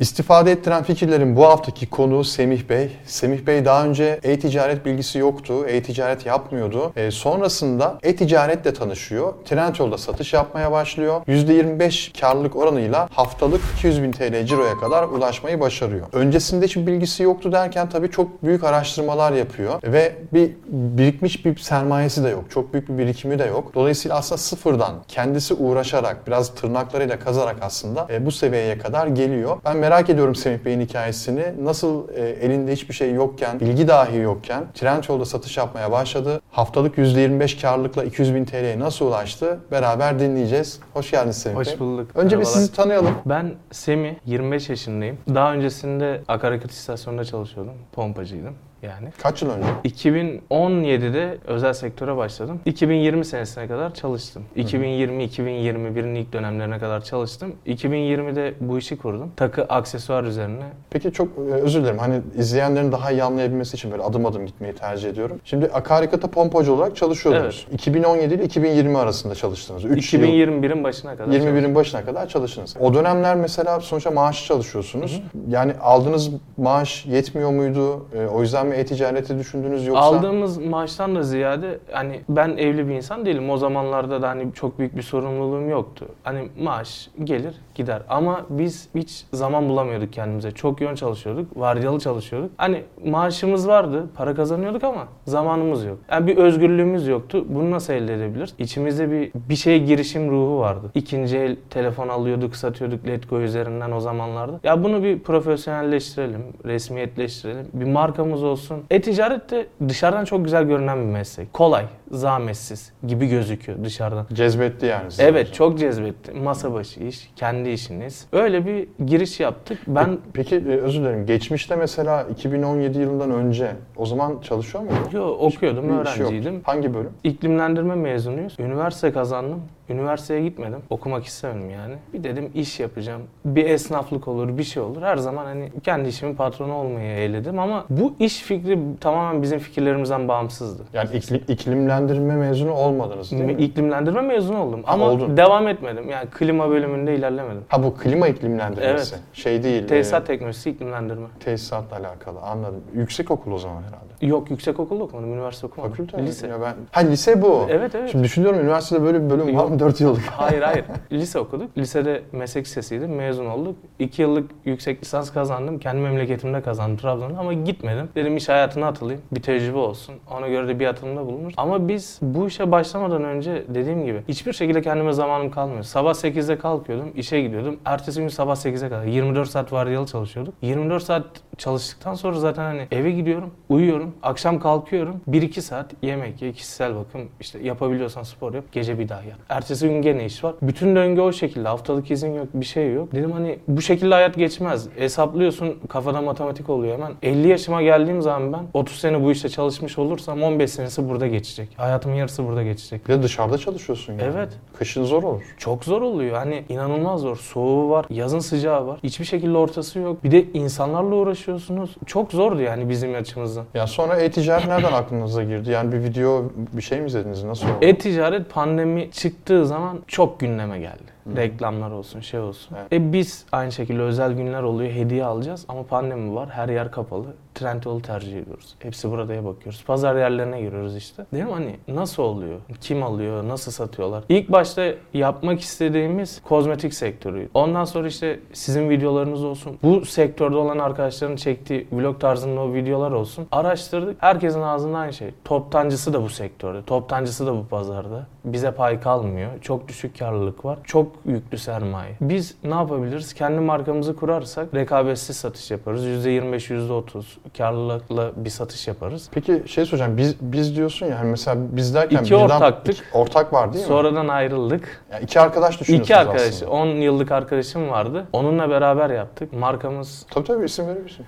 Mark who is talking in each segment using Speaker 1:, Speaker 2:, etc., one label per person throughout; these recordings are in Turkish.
Speaker 1: İstifade ettiren fikirlerin bu haftaki konuğu Semih Bey. Semih Bey daha önce e-ticaret bilgisi yoktu, e-ticaret yapmıyordu. E, sonrasında e-ticaretle tanışıyor. Trendyol'da satış yapmaya başlıyor. %25 karlılık oranıyla haftalık 200 bin TL ciroya kadar ulaşmayı başarıyor. Öncesinde hiç bilgisi yoktu derken tabii çok büyük araştırmalar yapıyor ve bir birikmiş bir sermayesi de yok. Çok büyük bir birikimi de yok. Dolayısıyla aslında sıfırdan kendisi uğraşarak biraz tırnaklarıyla kazarak aslında e, bu seviyeye kadar geliyor. Ben merak ediyorum Semih Bey'in hikayesini. Nasıl e, elinde hiçbir şey yokken, bilgi dahi yokken Trendyol'da satış yapmaya başladı. Haftalık %25 karlılıkla 200 bin TL'ye nasıl ulaştı? Beraber dinleyeceğiz. Hoş geldiniz Semih Bey.
Speaker 2: Hoş bulduk.
Speaker 1: Önce bir
Speaker 2: Merhabalar.
Speaker 1: sizi tanıyalım.
Speaker 2: Ben Semih, 25 yaşındayım. Daha öncesinde akaryakıt istasyonunda çalışıyordum. Pompacıydım yani.
Speaker 1: Kaç yıl önce?
Speaker 2: 2017'de özel sektöre başladım. 2020 senesine kadar çalıştım. 2020-2021'in ilk dönemlerine kadar çalıştım. 2020'de bu işi kurdum. Takı aksesuar üzerine.
Speaker 1: Peki çok e, özür dilerim. Hani izleyenlerin daha iyi anlayabilmesi için böyle adım adım gitmeyi tercih ediyorum. Şimdi akaryakıta pompacı olarak çalışıyordunuz. 2017 ile 2020 arasında çalıştınız. 3 yıl.
Speaker 2: 2021'in başına kadar çalıştım.
Speaker 1: 21'in başına kadar çalıştınız. O dönemler mesela sonuçta maaşlı çalışıyorsunuz. Yani aldığınız maaş yetmiyor muydu? E, o yüzden mi e-ticareti düşündünüz yoksa?
Speaker 2: Aldığımız maaştan da ziyade hani ben evli bir insan değilim. O zamanlarda da hani çok büyük bir sorumluluğum yoktu. Hani maaş gelir gider. Ama biz hiç zaman bulamıyorduk kendimize. Çok yoğun çalışıyorduk. Vardiyalı çalışıyorduk. Hani maaşımız vardı. Para kazanıyorduk ama zamanımız yok. Yani bir özgürlüğümüz yoktu. Bunu nasıl elde edebiliriz? İçimizde bir bir şeye girişim ruhu vardı. İkinci el telefon alıyorduk, satıyorduk Letgo üzerinden o zamanlarda. Ya bunu bir profesyonelleştirelim, resmiyetleştirelim. Bir markamız olsun. E-ticaret de dışarıdan çok güzel görünen bir meslek. Kolay, zahmetsiz gibi gözüküyor dışarıdan.
Speaker 1: Cezbetti yani sizi.
Speaker 2: Evet çok cezbetti. Masa başı iş, kendi işiniz. Öyle bir giriş yaptık. Ben
Speaker 1: Peki e, özür dilerim. Geçmişte mesela 2017 yılından önce o zaman çalışıyor muydun?
Speaker 2: yo, okuyordum,
Speaker 1: yok.
Speaker 2: öğrenciydim.
Speaker 1: Hangi bölüm?
Speaker 2: İklimlendirme mezunuyuz. Üniversite kazandım. Üniversiteye gitmedim. Okumak istemedim yani. Bir dedim iş yapacağım. Bir esnaflık olur, bir şey olur. Her zaman hani kendi işimin patronu olmayı eğledim ama bu iş fikri tamamen bizim fikirlerimizden bağımsızdı.
Speaker 1: Yani ikli- iklimlendirme mezunu olmadınız değil mi?
Speaker 2: İklimlendirme mezunu oldum ama
Speaker 1: oldun.
Speaker 2: devam etmedim. Yani klima bölümünde ilerlemedim.
Speaker 1: Ha bu klima iklimlendirmesi.
Speaker 2: Evet.
Speaker 1: Şey değil.
Speaker 2: Tesisat
Speaker 1: e,
Speaker 2: teknolojisi iklimlendirme.
Speaker 1: tesisatla alakalı anladım. Yüksek okul o zaman herhalde.
Speaker 2: Yok yüksek okulda okumadım, üniversite okumadım.
Speaker 1: Fakülte?
Speaker 2: Lise.
Speaker 1: Ya ben... Ha lise bu.
Speaker 2: Evet evet.
Speaker 1: Şimdi düşünüyorum üniversitede böyle bir bölüm var mı 4 yıllık?
Speaker 2: Hayır hayır. Lise okuduk. Lisede meslek lisesiydi. Mezun olduk. 2 yıllık yüksek lisans kazandım. Kendi memleketimde kazandım Trabzon'da ama gitmedim. Dedim iş hayatına atılayım. Bir tecrübe olsun. Ona göre de bir atılımda bulunur. Ama biz bu işe başlamadan önce dediğim gibi hiçbir şekilde kendime zamanım kalmıyor. Sabah 8'de kalkıyordum. işe gidiyordum. Ertesi gün sabah 8'e kadar 24 saat vardiyalı çalışıyorduk. 24 saat çalıştıktan sonra zaten hani eve gidiyorum, uyuyorum, akşam kalkıyorum. 1-2 saat yemek ye, kişisel bakım, işte yapabiliyorsan spor yap, gece bir daha yap. Ertesi gün gene iş var. Bütün döngü o şekilde. Haftalık izin yok, bir şey yok. Dedim hani bu şekilde hayat geçmez. Hesaplıyorsun, kafada matematik oluyor hemen. 50 yaşıma geldiğim zaman ben 30 sene bu işte çalışmış olursam 15 senesi burada geçecek. Hayatımın yarısı burada geçecek.
Speaker 1: Bir de dışarıda çalışıyorsun yani.
Speaker 2: Evet.
Speaker 1: Kışın zor olur.
Speaker 2: Çok zor oluyor. Hani inanılmaz zor. Soğuğu var, yazın sıcağı var. Hiçbir şekilde ortası yok. Bir de insanlarla uğraşıyorsunuz. Çok zordu yani bizim açımızdan.
Speaker 1: Ya sonra e-ticaret nereden aklınıza girdi? Yani bir video, bir şey mi izlediniz? Nasıl oldu?
Speaker 2: E-ticaret pandemi çıktığı zaman çok gündeme geldi. Reklamlar olsun, şey olsun.
Speaker 1: Evet.
Speaker 2: E biz aynı şekilde özel günler oluyor, hediye alacağız ama pandemi var, her yer kapalı. Trendyol'u tercih ediyoruz. Hepsi buradaya bakıyoruz. Pazar yerlerine giriyoruz işte. Değil mi hani nasıl oluyor? Kim alıyor? Nasıl satıyorlar? İlk başta yapmak istediğimiz kozmetik sektörü. Ondan sonra işte sizin videolarınız olsun. Bu sektörde olan arkadaşların çektiği vlog tarzında o videolar olsun. Araştırdık. Herkesin ağzında aynı şey. Toptancısı da bu sektörde. Toptancısı da bu pazarda. Bize pay kalmıyor. Çok düşük karlılık var. Çok yüklü sermaye. Biz ne yapabiliriz? Kendi markamızı kurarsak rekabetsiz satış yaparız. %25, %30 karlılıkla bir satış yaparız.
Speaker 1: Peki şey soracağım. Biz biz diyorsun ya hani mesela biz derken
Speaker 2: İki ortaktık.
Speaker 1: iki- ortak var değil mi?
Speaker 2: Sonradan ayrıldık.
Speaker 1: Yani iki arkadaş düşünüyorsunuz
Speaker 2: İki arkadaş,
Speaker 1: aslında.
Speaker 2: 10 yıllık arkadaşım vardı. Onunla beraber yaptık. Markamız
Speaker 1: Tabii tabii isim?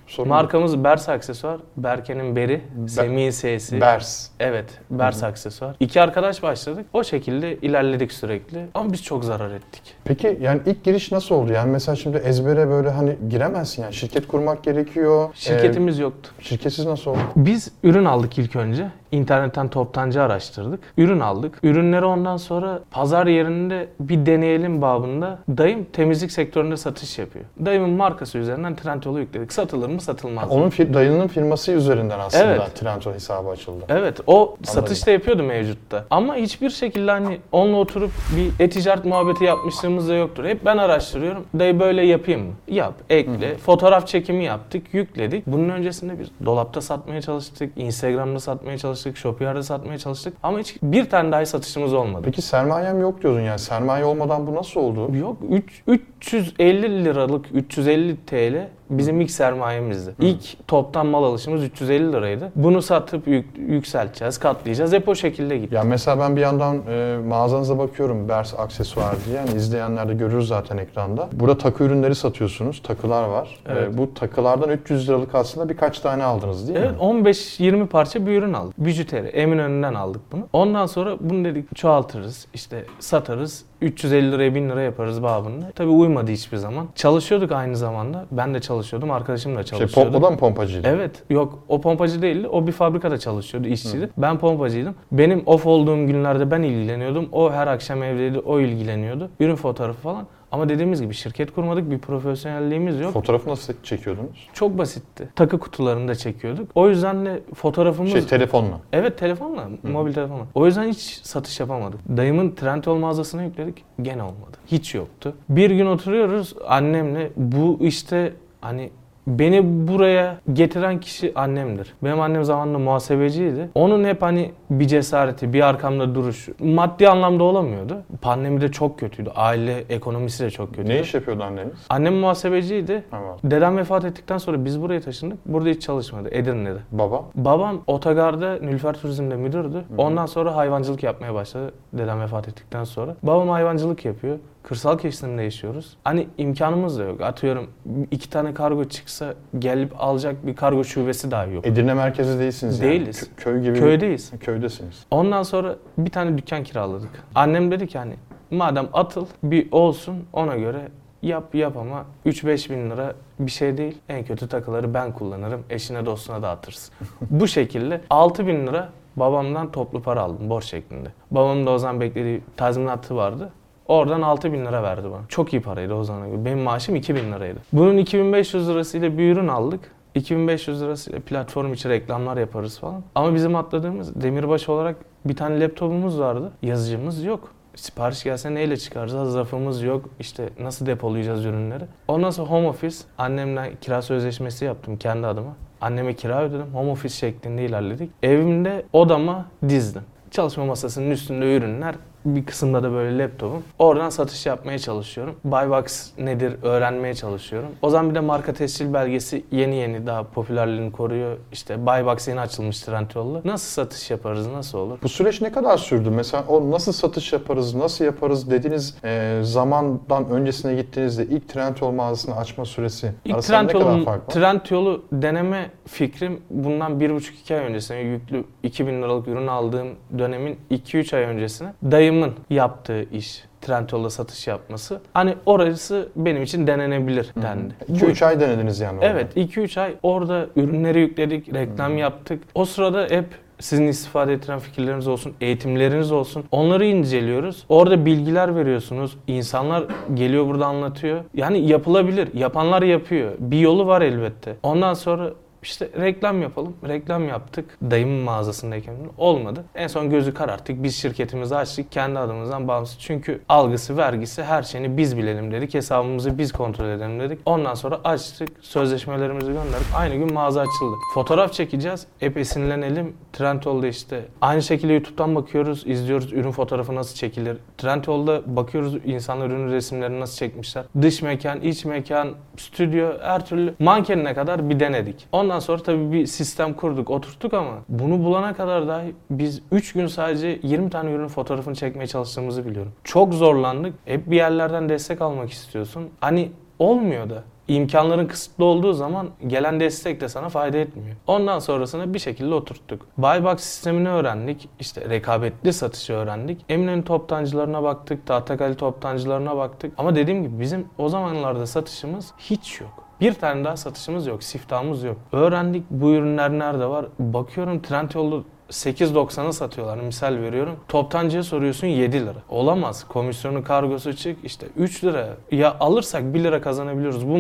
Speaker 1: Sorun
Speaker 2: Markamız Bers Aksesuar. Berke'nin Beri, Semih'in S'si.
Speaker 1: Bers.
Speaker 2: Evet, Bers Aksesuar. İki arkadaş başladık. O şekilde ilerledik sürekli. Ama biz çok zarar ettik.
Speaker 1: Peki yani ilk giriş nasıl oldu? Yani mesela şimdi ezbere böyle hani giremezsin yani. Şirket kurmak gerekiyor.
Speaker 2: Şirketimiz yoktu.
Speaker 1: Ee, şirketsiz nasıl oldu?
Speaker 2: Biz ürün aldık ilk önce. İnternetten toptancı araştırdık. Ürün aldık. Ürünleri ondan sonra pazar yerinde bir deneyelim babında. Dayım temizlik sektöründe satış yapıyor. Dayımın markası üzerinden Trendyol'u yükledik. Satılır mı satılmaz mı?
Speaker 1: Onun fir- dayının firması üzerinden aslında
Speaker 2: Evet.
Speaker 1: Trendyol hesabı açıldı.
Speaker 2: Evet o satış da yapıyordu mevcutta. Ama hiçbir şekilde hani onunla oturup bir e-ticaret muhabbeti yapmışlığımız da yoktur. Hep ben araştırıyorum. Dayı böyle yapayım mı? Yap, ekle. Fotoğraf çekimi yaptık, yükledik. Bunun öncesinde biz dolapta satmaya çalıştık, Instagram'da satmaya çalıştık, Shopify'da satmaya çalıştık. Ama hiç bir tane dahi satışımız olmadı.
Speaker 1: Peki sermayem yok diyordun yani. Sermaye olmadan bu nasıl oldu?
Speaker 2: Yok üç- 350 liralık 350 TL bizim ilk sermayemizdi. İlk toptan mal alışımız 350 liraydı. Bunu satıp yük- yükselteceğiz, katlayacağız. Hep o şekilde gitti.
Speaker 1: Ya mesela ben bir yandan e, mağazanıza bakıyorum Bers aksesuar diye. Yani izleyenler de görür zaten ekranda. Burada takı ürünleri satıyorsunuz. Takılar var.
Speaker 2: Evet.
Speaker 1: E, bu takılardan 300 liralık aslında birkaç tane aldınız değil
Speaker 2: Evet
Speaker 1: mi?
Speaker 2: 15-20 parça bir ürün aldık. Bijuteri. Eminönü'nden aldık bunu. Ondan sonra bunu dedik çoğaltırız. işte satarız. 350 liraya 1000 lira yaparız babında. Tabii uymadı hiçbir zaman. Çalışıyorduk aynı zamanda. Ben de çalışıyordum. Arkadaşım da
Speaker 1: Şey,
Speaker 2: çalışıyordu.
Speaker 1: pom- o da mı pompacıydı?
Speaker 2: Evet. Yok o pompacı değildi. O bir fabrikada çalışıyordu, işçiydi. Ben pompacıydım. Benim off olduğum günlerde ben ilgileniyordum. O her akşam evdeydi, o ilgileniyordu. Ürün fotoğrafı falan. Ama dediğimiz gibi şirket kurmadık, bir profesyonelliğimiz yok.
Speaker 1: Fotoğrafı nasıl çekiyordunuz?
Speaker 2: Çok basitti. Takı kutularında çekiyorduk. O yüzden de fotoğrafımız...
Speaker 1: Şey telefonla.
Speaker 2: Evet telefonla, mobil telefonla. O yüzden hiç satış yapamadık. Dayımın Trendyol mağazasına yükledik, gene olmadı. Hiç yoktu. Bir gün oturuyoruz annemle, bu işte hani Beni buraya getiren kişi annemdir. Benim annem zamanında muhasebeciydi. Onun hep hani bir cesareti, bir arkamda duruşu. Maddi anlamda olamıyordu. Pandemi de çok kötüydü. Aile ekonomisi de çok kötüydü.
Speaker 1: Ne iş yapıyordu anneniz?
Speaker 2: Annem muhasebeciydi.
Speaker 1: Evet.
Speaker 2: Dedem vefat ettikten sonra biz buraya taşındık. Burada hiç çalışmadı. Edirne'de.
Speaker 1: Baba?
Speaker 2: Babam otogarda Nülfer Turizm'de müdürdü. Ondan sonra hayvancılık yapmaya başladı. Dedem vefat ettikten sonra. Babam hayvancılık yapıyor. Kırsal kesimde yaşıyoruz. Hani imkanımız da yok. Atıyorum iki tane kargo çıksa gelip alacak bir kargo şubesi dahi yok.
Speaker 1: Edirne merkezi değilsiniz yani.
Speaker 2: Değiliz.
Speaker 1: Kö- köy gibi.
Speaker 2: Köydeyiz.
Speaker 1: Köydesiniz.
Speaker 2: Ondan sonra bir tane dükkan kiraladık. Annem dedi ki hani madem atıl bir olsun ona göre yap yap ama 3-5 bin lira bir şey değil. En kötü takıları ben kullanırım. Eşine dostuna dağıtırsın. Bu şekilde 6 bin lira babamdan toplu para aldım borç şeklinde. Babamın da o zaman beklediği tazminatı vardı. Oradan 6 bin lira verdi bana. Çok iyi paraydı o zamana göre. Benim maaşım 2000 liraydı. Bunun 2500 lirasıyla bir ürün aldık. 2500 lirasıyla platform içi reklamlar yaparız falan. Ama bizim atladığımız demirbaş olarak bir tane laptopumuz vardı. Yazıcımız yok. Sipariş gelse neyle çıkaracağız? Zarfımız yok. İşte nasıl depolayacağız ürünleri? Ondan sonra home office. Annemle kira sözleşmesi yaptım kendi adıma. Anneme kira ödedim. Home office şeklinde ilerledik. Evimde odama dizdim. Çalışma masasının üstünde ürünler. Bir kısımda da böyle laptopum. Oradan satış yapmaya çalışıyorum. Buybox nedir öğrenmeye çalışıyorum. O zaman bir de marka tescil belgesi yeni yeni daha popülerliğini koruyor. İşte Buybox yeni açılmış Trendyol'la. Nasıl satış yaparız, nasıl olur?
Speaker 1: Bu süreç ne kadar sürdü? Mesela o nasıl satış yaparız, nasıl yaparız dediğiniz e, zamandan öncesine gittiğinizde ilk Trendyol mağazasını açma süresi
Speaker 2: İlk
Speaker 1: arasında ne kadar fark var?
Speaker 2: Trendyol'u deneme fikrim bundan bir buçuk iki ay öncesine yüklü 2000 liralık ürün aldığım dönemin 2-3 ay öncesine dayımın yaptığı iş. Trendyol'da satış yapması. Hani orası benim için denenebilir dendi.
Speaker 1: 2-3 ay denediniz yani. orada.
Speaker 2: Evet 2-3 ay orada ürünleri yükledik, reklam yaptık. O sırada hep sizin istifade ettiren fikirleriniz olsun, eğitimleriniz olsun. Onları inceliyoruz. Orada bilgiler veriyorsunuz. İnsanlar geliyor burada anlatıyor. Yani yapılabilir. Yapanlar yapıyor. Bir yolu var elbette. Ondan sonra işte reklam yapalım. Reklam yaptık. Dayımın mağazasındayken olmadı. En son gözü kararttık. Biz şirketimizi açtık. Kendi adımızdan bağımsız. Çünkü algısı, vergisi her şeyini biz bilelim dedik. Hesabımızı biz kontrol edelim dedik. Ondan sonra açtık. Sözleşmelerimizi gönderdik. Aynı gün mağaza açıldı. Fotoğraf çekeceğiz. Hep esinlenelim. Trendyol'da işte. Aynı şekilde YouTube'dan bakıyoruz. izliyoruz ürün fotoğrafı nasıl çekilir. Trendyol'da bakıyoruz insanlar ürün resimlerini nasıl çekmişler. Dış mekan, iç mekan, stüdyo her türlü mankenine kadar bir denedik. Ondan sonra tabii bir sistem kurduk, oturttuk ama bunu bulana kadar dahi biz 3 gün sadece 20 tane ürün fotoğrafını çekmeye çalıştığımızı biliyorum. Çok zorlandık. Hep bir yerlerden destek almak istiyorsun. Hani olmuyor da. İmkanların kısıtlı olduğu zaman gelen destek de sana fayda etmiyor. Ondan sonrasında bir şekilde oturttuk. Buybox sistemini öğrendik. İşte rekabetli satışı öğrendik. Eminönü toptancılarına baktık. Tahtakale toptancılarına baktık. Ama dediğim gibi bizim o zamanlarda satışımız hiç yok. Bir tane daha satışımız yok, siftahımız yok. Öğrendik bu ürünler nerede var. Bakıyorum Trendyol'da 8.90'a satıyorlar. Misal veriyorum. Toptancıya soruyorsun 7 lira. Olamaz. Komisyonu kargosu çık işte 3 lira. Ya alırsak 1 lira kazanabiliyoruz. Bu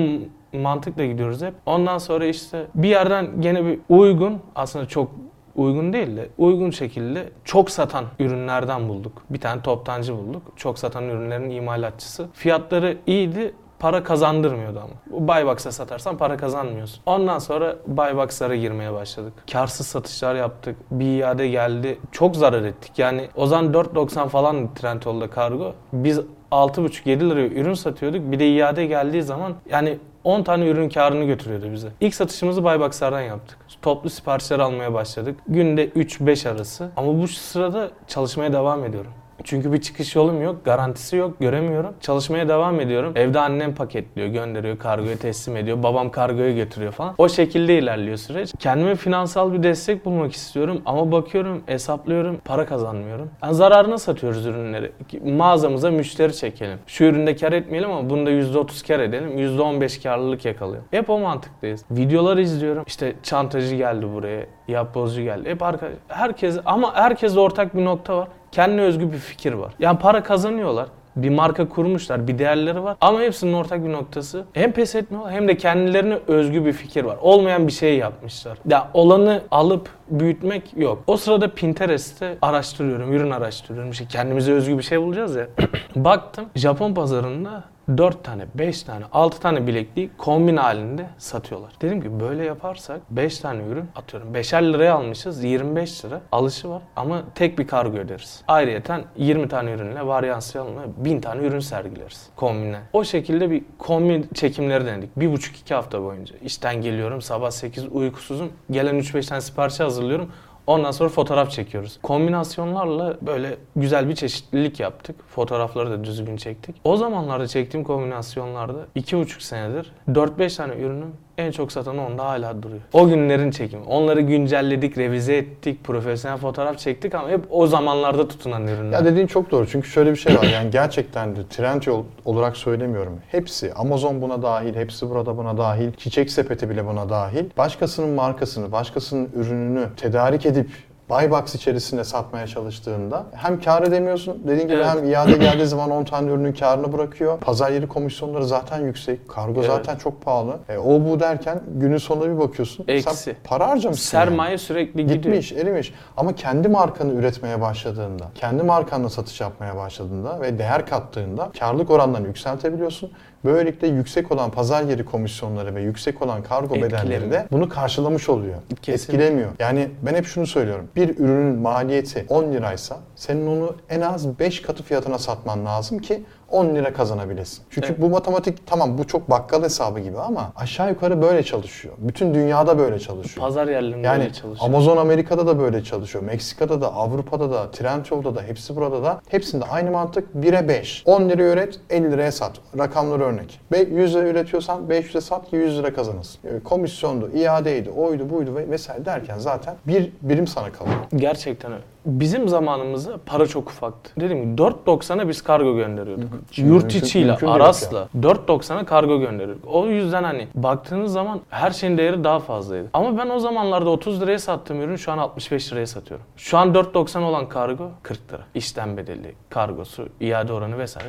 Speaker 2: mantıkla gidiyoruz hep. Ondan sonra işte bir yerden gene bir uygun aslında çok uygun değil de uygun şekilde çok satan ürünlerden bulduk. Bir tane toptancı bulduk. Çok satan ürünlerin imalatçısı. Fiyatları iyiydi para kazandırmıyordu ama. Buybox'a satarsan para kazanmıyorsun. Ondan sonra Buybox'lara girmeye başladık. Karsız satışlar yaptık. Bir iade geldi. Çok zarar ettik. Yani o zaman 4.90 falan Trendyol'da kargo. Biz 6.5-7 liraya ürün satıyorduk. Bir de iade geldiği zaman yani 10 tane ürün karını götürüyordu bize. İlk satışımızı Buybox'lardan yaptık. Toplu siparişler almaya başladık. Günde 3-5 arası. Ama bu sırada çalışmaya devam ediyorum. Çünkü bir çıkış yolum yok, garantisi yok, göremiyorum. Çalışmaya devam ediyorum. Evde annem paketliyor, gönderiyor, kargoya teslim ediyor. Babam kargoya götürüyor falan. O şekilde ilerliyor süreç. Kendime finansal bir destek bulmak istiyorum ama bakıyorum, hesaplıyorum, para kazanmıyorum. Yani zararına satıyoruz ürünleri. Mağazamıza müşteri çekelim. Şu üründe kar etmeyelim ama bunda %30 kar edelim. %15 karlılık yakalayalım. Hep o mantıktayız. Videolar izliyorum. İşte çantacı geldi buraya, yapbozcu geldi. Hep arka, herkes ama herkes ortak bir nokta var kendine özgü bir fikir var. Yani para kazanıyorlar. Bir marka kurmuşlar, bir değerleri var. Ama hepsinin ortak bir noktası hem pes etmiyorlar hem de kendilerine özgü bir fikir var. Olmayan bir şey yapmışlar. Ya olanı alıp büyütmek yok. O sırada Pinterest'te araştırıyorum, ürün araştırıyorum. İşte kendimize özgü bir şey bulacağız ya. Baktım Japon pazarında 4 tane, 5 tane, 6 tane bilekliği kombin halinde satıyorlar. Dedim ki böyle yaparsak 5 tane ürün atıyorum. 5'er liraya almışız 25 lira alışı var ama tek bir kargo öderiz. Ayrıyeten 20 tane ürünle varyansiyonla 1000 tane ürün sergileriz kombinle. O şekilde bir kombin çekimleri denedik. 1,5-2 hafta boyunca. İşten geliyorum sabah 8 uykusuzum. Gelen 3-5 tane sipariş hazırlıyorum. Ondan sonra fotoğraf çekiyoruz. Kombinasyonlarla böyle güzel bir çeşitlilik yaptık. Fotoğrafları da düzgün çektik. O zamanlarda çektiğim kombinasyonlarda 2,5 senedir 4-5 tane ürünün en çok satanı onda hala duruyor. O günlerin çekimi. Onları güncelledik, revize ettik, profesyonel fotoğraf çektik ama hep o zamanlarda tutunan ürünler.
Speaker 1: Ya dediğin çok doğru. Çünkü şöyle bir şey var. Yani gerçekten de Trendyol olarak söylemiyorum. Hepsi Amazon buna dahil, hepsi burada buna dahil, çiçek sepeti bile buna dahil. Başkasının markasını, başkasının ürününü tedarik edip buy box içerisinde satmaya çalıştığında hem kar edemiyorsun dediğin gibi
Speaker 2: Evet.
Speaker 1: hem iade geldiği zaman 10 tane ürünün karını bırakıyor. Pazar yeri komisyonları zaten yüksek. Kargo
Speaker 2: Evet.
Speaker 1: zaten çok pahalı. E, o bu derken günün sonunda bir bakıyorsun.
Speaker 2: Eksi.
Speaker 1: Sen para harcamışsın. yani.
Speaker 2: Sermaye sürekli gidiyor.
Speaker 1: Gitmiş, erimiş. Ama kendi markanı üretmeye başladığında, kendi markanla satış yapmaya başladığında ve değer kattığında karlılık oranlarını yükseltebiliyorsun. Böylelikle yüksek olan pazar yeri komisyonları ve yüksek olan kargo
Speaker 2: Etkilemiyor.
Speaker 1: bedelleri de bunu karşılamış oluyor.
Speaker 2: Kesinlikle.
Speaker 1: Etkilemiyor. Yani ben hep şunu söylüyorum. Bir ürünün maliyeti 10 liraysa senin onu en az 5 katı fiyatına satman lazım ki 10 lira kazanabilesin. Çünkü
Speaker 2: Evet.
Speaker 1: bu matematik tamam bu çok bakkal hesabı gibi ama aşağı yukarı böyle çalışıyor. Bütün dünyada böyle çalışıyor.
Speaker 2: Pazar yerlerinde
Speaker 1: Yani
Speaker 2: öyle çalışıyor.
Speaker 1: Amazon Amerika'da da böyle çalışıyor. Meksika'da da, Avrupa'da da, Trendyol'da da, hepsi burada da. Hepsinde aynı mantık 1'e 5. 10 liraya üret, 50 liraya sat. Rakamlar örnek. Ve 100 lira üretiyorsan 500'e sat ki 100 lira kazanırsın. Yani komisyondu, iadeydi, oydu, buydu ve vesaire derken zaten bir birim sana kalıyor.
Speaker 2: Gerçekten öyle. Bizim zamanımızda para çok ufaktı. Dedim ki 4.90'a biz kargo gönderiyorduk.
Speaker 1: Şimdi
Speaker 2: Yurt
Speaker 1: mümkün-
Speaker 2: içiyle,
Speaker 1: mümkün
Speaker 2: Aras'la 4.90'a kargo gönderiyorduk. O yüzden hani baktığınız zaman her şeyin değeri daha fazlaydı. Ama ben o zamanlarda 30 liraya sattığım ürünü şu an 65 liraya satıyorum. Şu an 4.90 olan kargo 40 lira. İşten bedeli, kargosu, iade oranı vesaire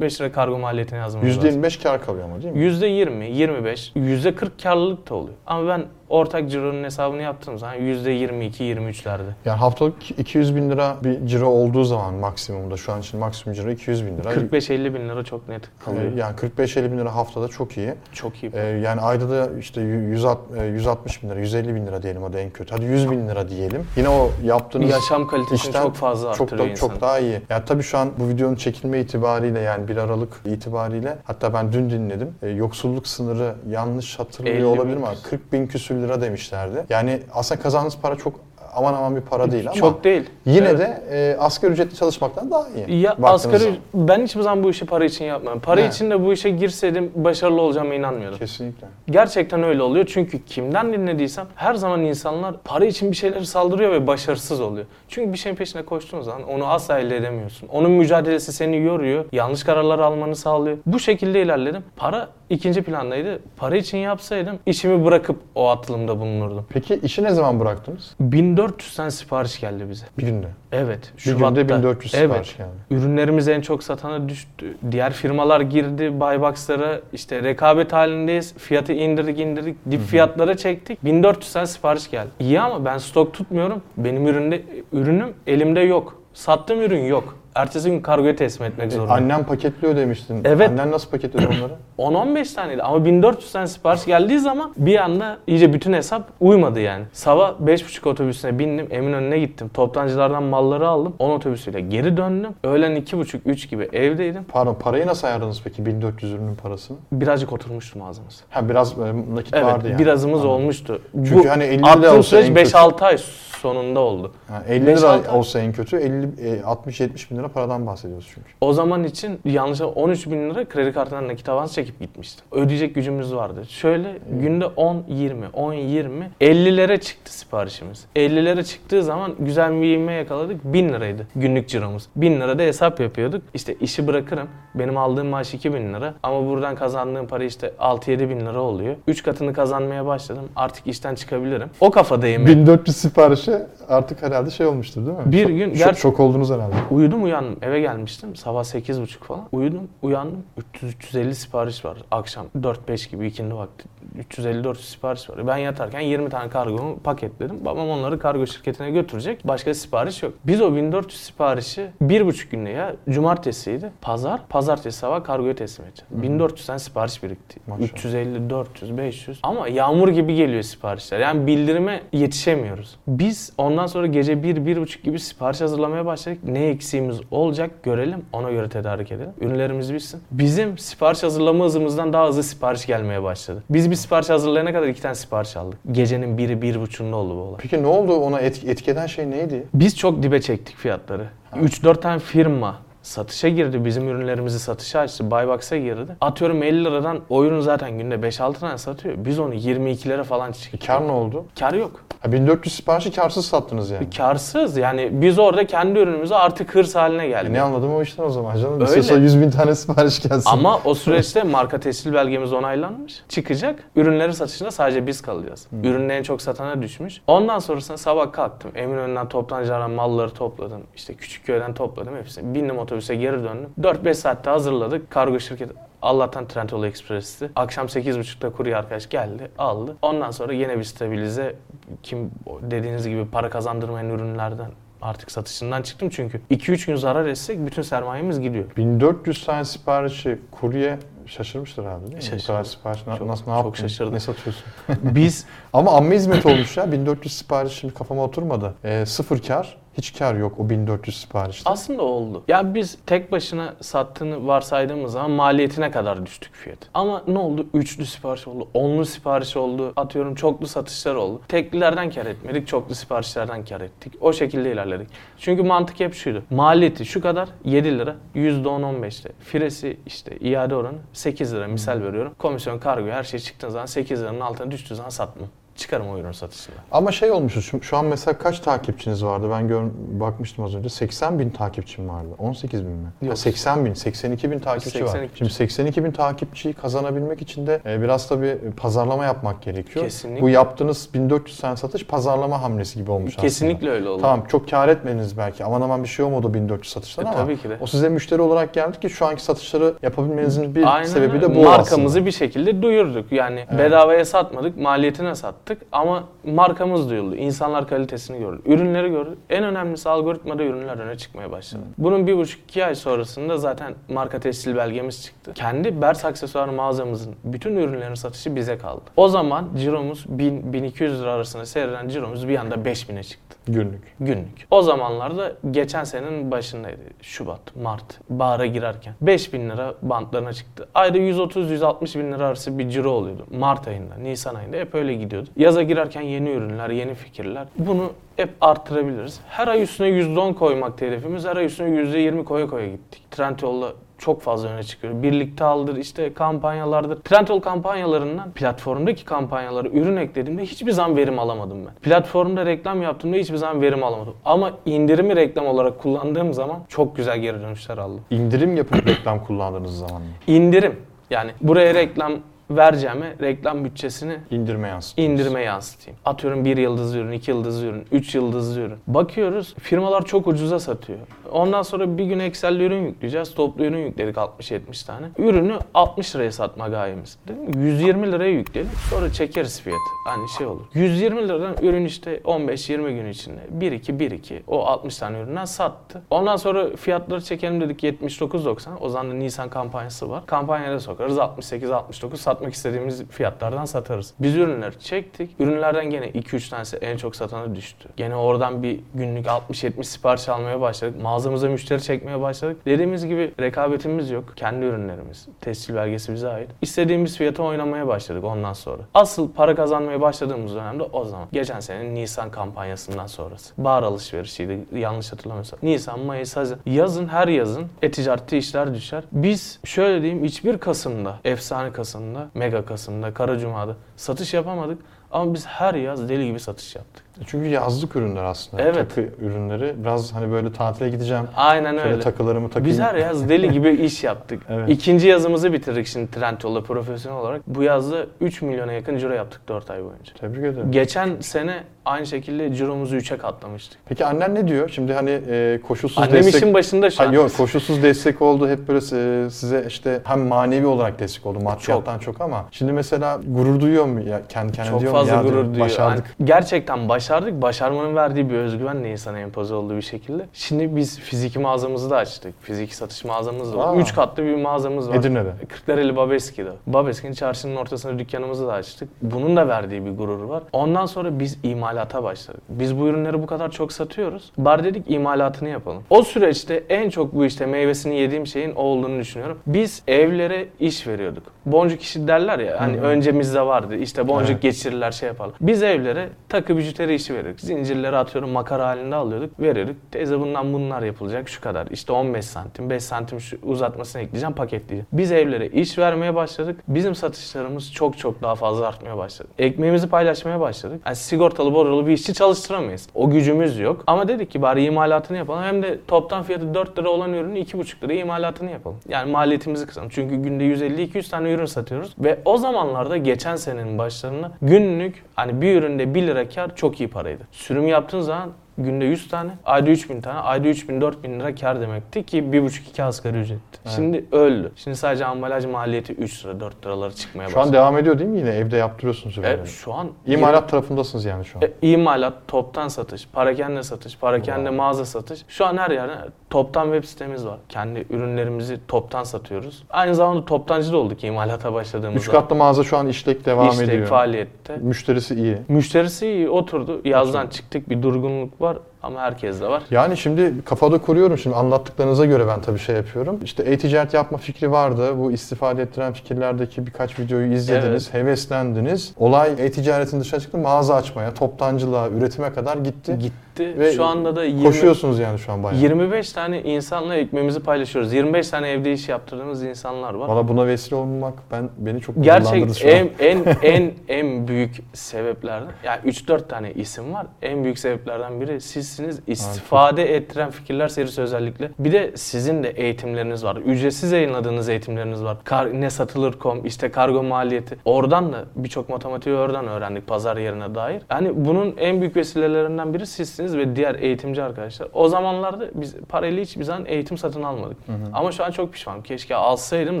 Speaker 2: 40-45 lira kargo maliyetini yazmamız lazım.
Speaker 1: %25 kar kalıyor ama değil mi?
Speaker 2: %20, 25, %40 karlılık da oluyor. Ama ben ortak cironun hesabını yaptığım zaman %22, 23'lerde.
Speaker 1: Yani haftalık 200 bin lira bir ciro olduğu zaman maksimumda şu an için maksimum ciro 200 bin lira.
Speaker 2: 45-50 bin lira çok net kalıyor.
Speaker 1: Ee, Yani 45-50 bin lira haftada çok iyi.
Speaker 2: Çok iyi.
Speaker 1: Ee, yani ayda da işte 100, 160 bin lira, 150 bin lira diyelim hadi en kötü. Hadi 100 bin lira diyelim. Yine o yaptığınız
Speaker 2: Yaşam kalitesini çok fazla
Speaker 1: çok
Speaker 2: arttırıyor
Speaker 1: da,
Speaker 2: insanın.
Speaker 1: çok daha iyi. Yani tabii şu an bu videonun çekilme itibariyle yani 1 Aralık itibariyle hatta ben dün dinledim. Ee, yoksulluk sınırı yanlış
Speaker 2: 50
Speaker 1: hatırlıyor olabilir mi?
Speaker 2: küsür.
Speaker 1: 40 bin küsür lira demişlerdi. Yani aslında kazandığınız para çok aman aman bir para değil ama
Speaker 2: Çok değil.
Speaker 1: yine
Speaker 2: Evet.
Speaker 1: de e, asgari ücretli çalışmaktan daha iyi.
Speaker 2: Ya
Speaker 1: baktığınız
Speaker 2: asgari
Speaker 1: zaman.
Speaker 2: ben hiçbir zaman bu işi para için yapmıyorum. Para
Speaker 1: Evet.
Speaker 2: için de bu işe girseydim başarılı olacağıma inanmıyordum.
Speaker 1: Kesinlikle.
Speaker 2: Gerçekten öyle oluyor çünkü kimden dinlediysem her zaman insanlar para için bir şeyleri saldırıyor ve başarısız oluyor. Çünkü bir şeyin peşine koştuğun zaman onu asla elde edemiyorsun. Onun mücadelesi seni yoruyor, yanlış kararlar almanı sağlıyor. Bu şekilde ilerledim. Para ikinci plandaydı. Para için yapsaydım işimi bırakıp o atılımda bulunurdum.
Speaker 1: Peki işi ne zaman bıraktınız?
Speaker 2: 1400 tane sipariş geldi bize.
Speaker 1: Bir günde.
Speaker 2: Evet.
Speaker 1: Bir günde 1400
Speaker 2: evet.
Speaker 1: sipariş geldi.
Speaker 2: Ürünlerimiz en çok satana düştü. Diğer firmalar girdi Buybox'lara. işte rekabet halindeyiz. Fiyatı indirdik indirdik. Dip fiyatlara çektik. 1400 tane sipariş geldi. İyi ama ben stok tutmuyorum. Benim üründe ürünüm elimde yok. Sattığım ürün yok. Ertesi gün kargoya teslim etmek zorundayım.
Speaker 1: Annem paketliyor demiştin.
Speaker 2: Evet.
Speaker 1: Annen nasıl paketledi onları?
Speaker 2: 10-15 taneydi ama 1400 tane sipariş geldiği zaman bir anda iyice bütün hesap uymadı yani. Sabah 5.30 otobüsüne bindim Eminönü'ne gittim. Toptancılardan malları aldım. 10 otobüsüyle geri döndüm. Öğlen 2.30-3 gibi evdeydim.
Speaker 1: Pardon parayı nasıl ayarladınız peki 1400 ürünün parasını?
Speaker 2: Birazcık oturmuştu mağazamız.
Speaker 1: Ha biraz e, nakit
Speaker 2: Evet
Speaker 1: vardı yani.
Speaker 2: birazımız
Speaker 1: Anladım.
Speaker 2: olmuştu.
Speaker 1: Çünkü hani 50 lira olsa
Speaker 2: süreç
Speaker 1: kötü.
Speaker 2: 5-6 ay sonunda oldu.
Speaker 1: Ha, 50
Speaker 2: Beş,
Speaker 1: lira olsa en kötü 50 e, 60-70 bin lira paradan bahsediyoruz çünkü.
Speaker 2: O zaman için yanlış 13 bin lira kredi kartından nakit avans çekip gitmiştim. Ödeyecek gücümüz vardı. Şöyle günde 10, 20, 10, 20, 50'lere çıktı siparişimiz. 50'lere çıktığı zaman güzel bir ivme yakaladık. 1000 liraydı günlük ciromuz. 1000 lirada hesap yapıyorduk. İşte işi bırakırım. Benim aldığım maaş 2000 lira. Ama buradan kazandığım para işte 6-7 bin lira oluyor. 3 katını kazanmaya başladım. Artık işten çıkabilirim. O kafadayım.
Speaker 1: 1400 siparişe artık herhalde şey olmuştur değil mi?
Speaker 2: Bir gün
Speaker 1: şok,
Speaker 2: ger-
Speaker 1: şok oldunuz herhalde.
Speaker 2: Uyudum uyandım. Eve gelmiştim. Sabah 8.30 falan. Uyudum uyandım. 300-350 sipariş var. Akşam 4-5 gibi ikindi vakti. 350-400 sipariş var. Ben yatarken 20 tane kargomu paketledim. Babam onları kargo şirketine götürecek. Başka sipariş yok. Biz o 1400 siparişi bir buçuk günde ya cumartesiydi. Pazar. Pazartesi sabah kargoya teslim edeceğim. 1400 tane sipariş birikti.
Speaker 1: Maşallah.
Speaker 2: 350, 400, 500. Ama yağmur gibi geliyor siparişler. Yani bildirime yetişemiyoruz. Biz ondan sonra gece 1 bir, buçuk gibi sipariş hazırlamaya başladık. Ne eksiğimiz olacak görelim. Ona göre tedarik edelim. Ürünlerimiz bitsin. Bizim sipariş hazırlama hızımızdan daha hızlı sipariş gelmeye başladı. Biz bir sipariş hazırlayana kadar iki tane sipariş aldık. Gecenin biri, bir buçuğunda oldu bu olay.
Speaker 1: Peki ne oldu ona etki, etki eden şey neydi?
Speaker 2: Biz çok dibe çektik fiyatları. 3-4 tane firma satışa girdi. Bizim ürünlerimizi satışa açtı. Buybox'a girdi. Atıyorum 50 liradan o ürün zaten günde 5-6 tane satıyor. Biz onu 22'lere falan çıktık.
Speaker 1: Kar ne oldu?
Speaker 2: Kar yok.
Speaker 1: Ha, 1400 siparişi karsız sattınız yani.
Speaker 2: Karsız yani biz orada kendi ürünümüzü artık hırs haline
Speaker 1: E
Speaker 2: geldik.
Speaker 1: ne anladım o işten o zaman canım.
Speaker 2: Öyle.
Speaker 1: İstiyorsa 100 bin tane sipariş gelsin.
Speaker 2: Ama o süreçte marka tescil belgemiz onaylanmış. Çıkacak. Ürünleri satışında sadece biz kalacağız. Ürünün en çok satana düşmüş. Ondan sonrasında sabah kalktım. Eminönü'nden toptancılardan malları topladım. İşte Küçükköy'den topladım hepsini. Bindim otobüse geri döndüm. 4-5 saatte hazırladık. Kargo şirketi Allah'tan Trendyol Express'ti. Akşam 8.30'da kurye arkadaş geldi, aldı. Ondan sonra yine bir stabilize kim dediğiniz gibi para kazandırmayan ürünlerden artık satışından çıktım çünkü 2-3 gün zarar etsek bütün sermayemiz gidiyor.
Speaker 1: 1400 tane siparişi kurye şaşırmıştır abi değil mi? Bu
Speaker 2: Şaşırdı.
Speaker 1: kadar sipariş na-
Speaker 2: Çok-
Speaker 1: nasıl ne
Speaker 2: çok
Speaker 1: yaptın?
Speaker 2: şaşırdı.
Speaker 1: Ne satıyorsun?
Speaker 2: Biz
Speaker 1: Ama amme hizmet olmuş ya. 1400 sipariş şimdi kafama oturmadı. Ee, sıfır kar. Hiç kar yok o 1400 siparişte.
Speaker 2: aslında oldu. Ya biz tek başına sattığını varsaydığımız zaman maliyetine kadar düştük fiyat. Ama ne oldu? Üçlü sipariş oldu, onlu sipariş oldu, atıyorum çoklu satışlar oldu. Teklilerden kar etmedik, çoklu siparişlerden kar ettik. O şekilde ilerledik. Çünkü mantık hep şuydu. Maliyeti şu kadar 7 lira, %10-15'te. Firesi işte iade oranı 8 lira misal veriyorum. Komisyon, kargo her şey çıktığı zaman 8 liranın altına düştüğü zaman satmam. Çıkarım o ürün satışında.
Speaker 1: Ama şey olmuştu. Şu, şu an mesela kaç takipçiniz vardı? Ben gör, bakmıştım az önce. 80 bin takipçim vardı. 18 bin mi? Ha,
Speaker 2: Yok.
Speaker 1: 80 bin. 82 bin takipçi var.
Speaker 2: 82.
Speaker 1: Şimdi 82 bin takipçiyi kazanabilmek için de e, biraz tabii pazarlama yapmak gerekiyor.
Speaker 2: Kesinlikle.
Speaker 1: Bu yaptığınız 1400 tane satış pazarlama hamlesi gibi olmuş
Speaker 2: Kesinlikle
Speaker 1: aslında.
Speaker 2: öyle oldu.
Speaker 1: Tamam çok kar etmediniz belki. Aman aman bir şey olmadı o 1400 satıştan
Speaker 2: E,
Speaker 1: ama
Speaker 2: tabii ki de.
Speaker 1: o size müşteri olarak geldi ki şu anki satışları yapabilmenizin bir
Speaker 2: Aynen
Speaker 1: sebebi de bu
Speaker 2: Markamızı
Speaker 1: aslında.
Speaker 2: bir şekilde duyurduk. Yani
Speaker 1: Evet.
Speaker 2: bedavaya satmadık, maliyetine sattık ama markamız duyuldu. İnsanlar kalitesini gördü. Ürünleri gördü. En önemlisi algoritmada ürünler öne çıkmaya başladı. Bunun bir buçuk iki ay sonrasında zaten marka tescil belgemiz çıktı. Kendi Bers aksesuar mağazamızın bütün ürünlerin satışı bize kaldı. O zaman ciromuz 1000-1200 lira arasında seyreden ciromuz bir anda 5000'e çıktı
Speaker 1: Günlük.
Speaker 2: günlük. O zamanlarda geçen senenin başındaydı. Şubat, Mart, bahara girerken. 5000 lira bantlarına çıktı. Ayda 130-160 bin lira arası bir ciro oluyordu. Mart ayında, Nisan ayında hep öyle gidiyordu. Yaza girerken yeni ürünler, yeni fikirler. Bunu hep arttırabiliriz. Her ay üstüne %10 koymak hedefimiz. Her ay üstüne %20 koya koya gittik. Trendyol'la çok fazla öne çıkıyor. Birlikte aldır, işte kampanyalardır. Trendyol kampanyalarından platformdaki kampanyalara ürün eklediğimde hiçbir zaman verim alamadım ben. Platformda reklam yaptığımda hiçbir zaman verim alamadım. Ama indirimi reklam olarak kullandığım zaman çok güzel geri dönüşler aldım.
Speaker 1: İndirim yapıp reklam kullandığınız zaman mı?
Speaker 2: İndirim. Yani buraya reklam vereceğime reklam bütçesini
Speaker 1: İndirme yansıtıyoruz.
Speaker 2: indirime yansıtayım. Atıyorum bir yıldızlı ürün, iki yıldızlı ürün, üç yıldızlı ürün. Bakıyoruz firmalar çok ucuza satıyor. Ondan sonra bir gün Excel'de ürün yükleyeceğiz. Toplu ürün yükledik 60-70 tane. Ürünü 60 liraya satma gayemiz. Dedim mi? 120 liraya yükleyelim. Sonra çekeriz fiyatı. Hani şey olur. 120 liradan ürün işte 15-20 gün içinde 1-2-1-2 o 60 tane üründen sattı. Ondan sonra fiyatları çekelim dedik 79.90. O zaman da Nisan kampanyası var. Kampanyaya da sokarız 68-69 satmak istediğimiz fiyatlardan satarız. Biz ürünleri çektik. Ürünlerden gene 2-3 tanesi en çok satana düştü. Gene oradan bir günlük 60-70 sipariş almaya başladık. Mağazamıza müşteri çekmeye başladık. Dediğimiz gibi rekabetimiz yok. Kendi ürünlerimiz. Tescil belgesi bize ait. İstediğimiz fiyata oynamaya başladık ondan sonra. Asıl para kazanmaya başladığımız dönemde o zaman. Geçen senenin Nisan kampanyasından sonrası. Bahar alışverişiydi yanlış hatırlamıyorsam. Nisan, Mayıs, Haziran. Yazın her yazın e-ticarette işler düşer. Biz şöyle diyeyim hiçbir Kasım'da, efsane Kasım'da, Mega Kasım'da, Kara Cuma'da satış yapamadık. Ama biz her yaz deli gibi satış yaptık.
Speaker 1: Çünkü yazlık ürünler aslında.
Speaker 2: Evet.
Speaker 1: Takı ürünleri. Biraz hani böyle tatile gideceğim.
Speaker 2: Aynen
Speaker 1: Şöyle
Speaker 2: öyle.
Speaker 1: takılarımı takayım.
Speaker 2: Biz her yaz deli gibi iş yaptık.
Speaker 1: Evet.
Speaker 2: İkinci yazımızı bitirdik şimdi Trendyol'da profesyonel olarak. Bu yazda 3 milyona yakın ciro yaptık 4 ay boyunca.
Speaker 1: Tebrik ederim.
Speaker 2: Geçen sene aynı şekilde ciromuzu 3'e katlamıştık.
Speaker 1: Peki annen ne diyor? Şimdi hani e, koşulsuz
Speaker 2: Annem
Speaker 1: destek...
Speaker 2: işin başında şu an.
Speaker 1: Hayır, yok koşulsuz destek oldu. Hep böyle e, size işte hem manevi olarak destek oldu maddiyattan çok. ama şimdi mesela gurur duyuyor mu ya kendi kendine
Speaker 2: Çok
Speaker 1: diyor mu?
Speaker 2: fazla
Speaker 1: Ya diyor,
Speaker 2: gurur duyuyor.
Speaker 1: Başardık.
Speaker 2: Yani gerçekten başardık. Başarmanın verdiği bir özgüvenle insana empoze olduğu bir şekilde. Şimdi biz fiziki mağazamızı da açtık. Fiziki satış mağazamız da var.
Speaker 1: Aa.
Speaker 2: 3 katlı bir mağazamız var.
Speaker 1: Edirne'de.
Speaker 2: Kırklareli Babeski'de. Babeski'nin çarşının ortasında dükkanımızı da açtık. Bunun da verdiği bir gurur var. Ondan sonra biz imalata başladık. Biz bu ürünleri bu kadar çok satıyoruz. Bar dedik imalatını yapalım. O süreçte en çok bu işte meyvesini yediğim şeyin o olduğunu düşünüyorum. Biz evlere iş veriyorduk. Boncuk işi derler ya hani
Speaker 1: Hı hı.
Speaker 2: öncemizde vardı. İşte boncuk
Speaker 1: Evet.
Speaker 2: geçirirler şey yaparlar. Biz evlere takı bijuteri işi veriyorduk. Zincirleri atıyorum makara halinde alıyorduk. Veriyorduk. Teyze bundan bunlar yapılacak şu kadar. İşte 15 santim 5 santim şu uzatmasını ekleyeceğim paketleyeceğim. Biz evlere iş vermeye başladık. Bizim satışlarımız çok çok daha fazla artmaya başladı. Ekmeğimizi paylaşmaya başladık. Yani sigortalı borculu bir işçi çalıştıramayız. O gücümüz yok. Ama dedik ki bari imalatını yapalım. Hem de toptan fiyatı 4 lira olan ürünü 2,5 liraya imalatını yapalım. Yani maliyetimizi kısalım. Çünkü günde 150-200 tane ürün satıyoruz. Ve o zamanlarda geçen senenin başlarında günlük hani bir üründe 1 lira kar çok iyi paraydı. Sürüm yaptığın zaman günde 100 tane, ayda 3000 tane, ayda 3000 4000 lira kar demekti ki 1,5-2 asgari ücretti.
Speaker 1: Evet.
Speaker 2: Şimdi öldü. Şimdi sadece ambalaj maliyeti 3 lira 4 liralara çıkmaya
Speaker 1: Şu an
Speaker 2: başladı.
Speaker 1: devam ediyor değil mi yine? Evde yaptırıyorsunuz.
Speaker 2: E, şu an
Speaker 1: İmalat tarafındasınız yani şu an.
Speaker 2: e, imalat, toptan satış, parakende satış, parakende
Speaker 1: Wow.
Speaker 2: mağaza satış. Şu an her yerde toptan web sitemiz var. Kendi ürünlerimizi toptan satıyoruz. Aynı zamanda toptancı da olduk imalata
Speaker 1: Üç
Speaker 2: başladığımızda.
Speaker 1: katlı mağaza şu an işlek devam
Speaker 2: İşte
Speaker 1: ediyor.
Speaker 2: faaliyette.
Speaker 1: Müşterisi iyi.
Speaker 2: Müşterisi iyi oturdu. Yazdan çıktık bir durgunluk var ama herkes de var.
Speaker 1: Yani şimdi kafada kuruyorum şimdi anlattıklarınıza göre ben tabii şey yapıyorum. İşte e-ticaret yapma fikri vardı. Bu istifade ettiren fikirlerdeki birkaç videoyu izlediniz, heveslendiniz. Olay e-ticaretin dışına çıktı, mağaza açmaya, toptancılığa, üretime kadar gitti.
Speaker 2: Gitti.
Speaker 1: Ve
Speaker 2: Şu anda da 20,
Speaker 1: Koşuyorsunuz yani şu an bayağı.
Speaker 2: 25 tane insanla ekmeğimizi paylaşıyoruz. 25 tane evde iş yaptırdığımız insanlar var.
Speaker 1: Valla buna vesile olmak ben beni çok
Speaker 2: Gerçek
Speaker 1: şu an.
Speaker 2: en en en en büyük sebeplerden yani 3-4 tane isim var. En büyük sebeplerden biri sizsiniz. İstifade ettiren fikirler serisi özellikle. Bir de sizin de eğitimleriniz var. Ücretsiz yayınladığınız eğitimleriniz var. Kar, ne satılır.com işte kargo maliyeti. Oradan da birçok matematiği oradan öğrendik pazar yerine dair. Yani bunun en büyük vesilelerinden biri sizsiniz ve diğer eğitimci arkadaşlar. O zamanlarda biz parayla hiçbir zaman eğitim satın almadık. Ama şu an çok pişmanım. Keşke alsaydım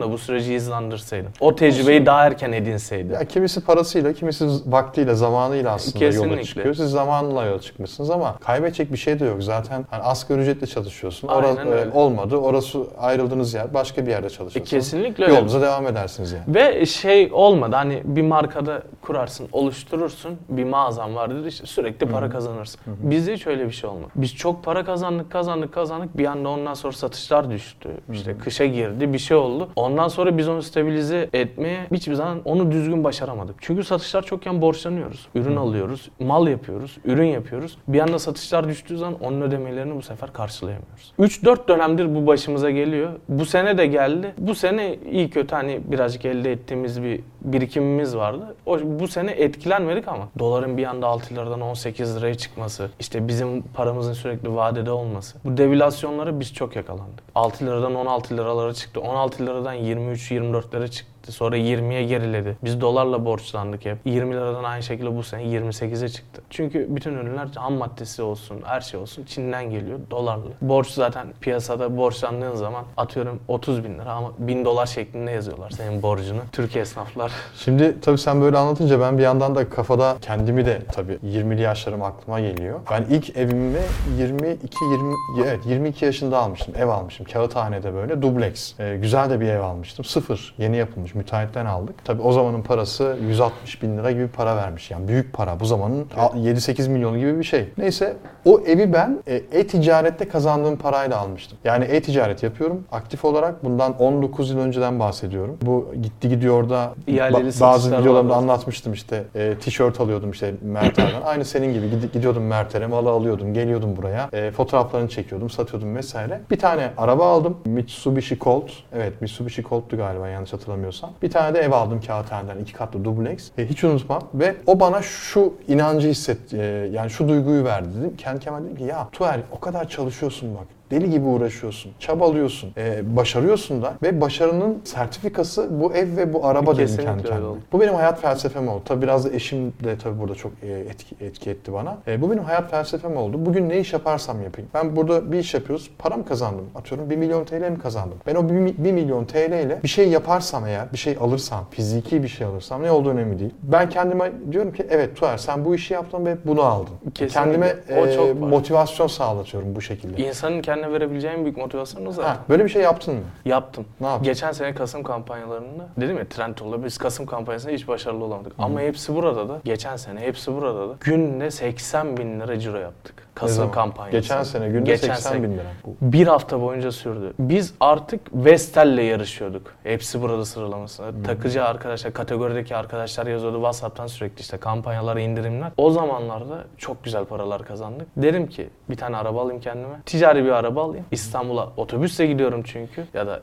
Speaker 2: da bu süreci hızlandırsaydım. O tecrübeyi daha erken edinseydim.
Speaker 1: Ya kimisi parasıyla, kimisi vaktiyle, zamanıyla aslında yola
Speaker 2: Kesinlikle.
Speaker 1: çıkıyor. Siz zamanla yola çıkmışsınız ama kaybedecek bir şey de yok. Zaten hani asgari ücretle çalışıyorsun.
Speaker 2: Aynen
Speaker 1: Orası
Speaker 2: öyle.
Speaker 1: olmadı. Orası ayrıldığınız yer başka bir yerde çalışıyorsunuz.
Speaker 2: E, kesinlikle öyle.
Speaker 1: Yolunuza devam edersiniz yani.
Speaker 2: Ve şey olmadı hani bir markada kurarsın, oluşturursun, bir mağazan vardır işte sürekli para kazanırsın. Bizde hiç öyle bir şey olmadı. Biz çok para kazandık, kazandık, kazandık. Bir anda ondan sonra satışlar düştü. İşte kışa girdi, bir şey oldu. Ondan sonra biz onu stabilize etmeye hiçbir zaman onu düzgün başaramadık. Çünkü satışlar çokken borçlanıyoruz. Ürün alıyoruz, mal yapıyoruz, ürün yapıyoruz. Bir anda satışlar düştüğü zaman onun ödemelerini bu sefer karşılayamıyoruz. 3-4 dönemdir bu başımıza geliyor. Bu sene de geldi. Bu sene iyi kötü hani birazcık elde ettiğimiz bir birikimimiz vardı. O, bu sene etkilenmedik ama doların bir anda 6 liradan 18 liraya çıkması, işte bizim paramızın sürekli vadede olması. Bu devalüasyonlara biz çok yakalandık. 6 liradan 16 liralara çıktı. 16 liradan 23-24 lira çıktı. Gitti. Sonra 20'ye geriledi. Biz dolarla borçlandık hep. 20 liradan aynı şekilde bu sene 28'e çıktı. Çünkü bütün ürünler ham maddesi olsun, her şey olsun Çin'den geliyor dolarla. Borç zaten piyasada borçlandığın zaman atıyorum 30 bin lira ama 1000 dolar şeklinde yazıyorlar senin borcunu. Türkiye esnaflar.
Speaker 1: Şimdi tabii sen böyle anlatınca ben bir yandan da kafada kendimi de tabii 20'li yaşlarım aklıma geliyor. Ben ilk evimi 22 20 evet 22 yaşında almıştım. Ev almıştım. Kağıthane'de böyle dubleks. Ee, güzel de bir ev almıştım. Sıfır. Yeni yapılmış. Müteahhitten aldık. Tabii o zamanın parası 160 bin lira gibi para vermiş. Yani büyük para. Bu zamanın 7-8 milyon gibi bir şey. Neyse o evi ben e, e-ticarette kazandığım parayla almıştım. Yani e-ticaret yapıyorum aktif olarak. Bundan 19 yıl önceden bahsediyorum. Bu gitti gidiyor da
Speaker 2: İhaleli
Speaker 1: ba- bazı videolarımda anlatmıştım işte e, tişört alıyordum işte Mert'ten. Aynı senin gibi Gid- gidiyordum Mert'e malı alıyordum geliyordum buraya e, fotoğraflarını çekiyordum satıyordum vesaire. Bir tane araba aldım Mitsubishi Colt evet Mitsubishi Colt'tu galiba yanlış hatırlamıyorsam. Bir tane de ev aldım kağıthaneden iki katlı dubleks. E, hiç unutmam ve o bana şu inancı hisset e, yani şu duyguyu verdi dedim. Kendi kendime dedim ki ya Tuğer o kadar çalışıyorsun bak. Deli gibi uğraşıyorsun, çabalıyorsun, e, başarıyorsun da ve başarının sertifikası bu ev ve bu araba dedim kendi kendime. Bu benim hayat felsefem oldu. Tabii biraz da eşim de tabii burada çok e, etki, etki etti bana. E, bu benim hayat felsefem oldu. Bugün ne iş yaparsam yapayım. Ben burada bir iş yapıyoruz, param kazandım. Atıyorum 1 milyon TL mi kazandım? Ben o 1 milyon TL ile bir şey yaparsam eğer, bir şey alırsam, fiziki bir şey alırsam ne olduğu önemli değil. Ben kendime diyorum ki evet Tuğer sen bu işi yaptın ve bunu aldın.
Speaker 2: Kesinlikle.
Speaker 1: Kendime
Speaker 2: O
Speaker 1: e, motivasyon sağlatıyorum bu şekilde.
Speaker 2: İnsanın kendine verebileceği en büyük motivasyonu zaten.
Speaker 1: Ha, böyle bir şey yaptın mı?
Speaker 2: Yaptım.
Speaker 1: Ne yaptın?
Speaker 2: Geçen sene Kasım kampanyalarında dedim ya Trendyol'da biz Kasım kampanyasında hiç başarılı olamadık. Ama hepsi burada da geçen sene hepsi burada da günde 80 bin lira ciro yaptık. Kasım kampanyası.
Speaker 1: Geçen sene günde
Speaker 2: Geçen
Speaker 1: 80
Speaker 2: sene.
Speaker 1: bin lira.
Speaker 2: Bir hafta boyunca sürdü. Biz artık Vestel'le yarışıyorduk. Hepsi burada sıralamasında. Takıcı arkadaşlar, kategorideki arkadaşlar yazıyordu WhatsApp'tan sürekli işte kampanyalar, indirimler. O zamanlarda çok güzel paralar kazandık. Dedim ki bir tane araba alayım kendime. Ticari bir araba alayım. İstanbul'a otobüsle gidiyorum çünkü. Ya da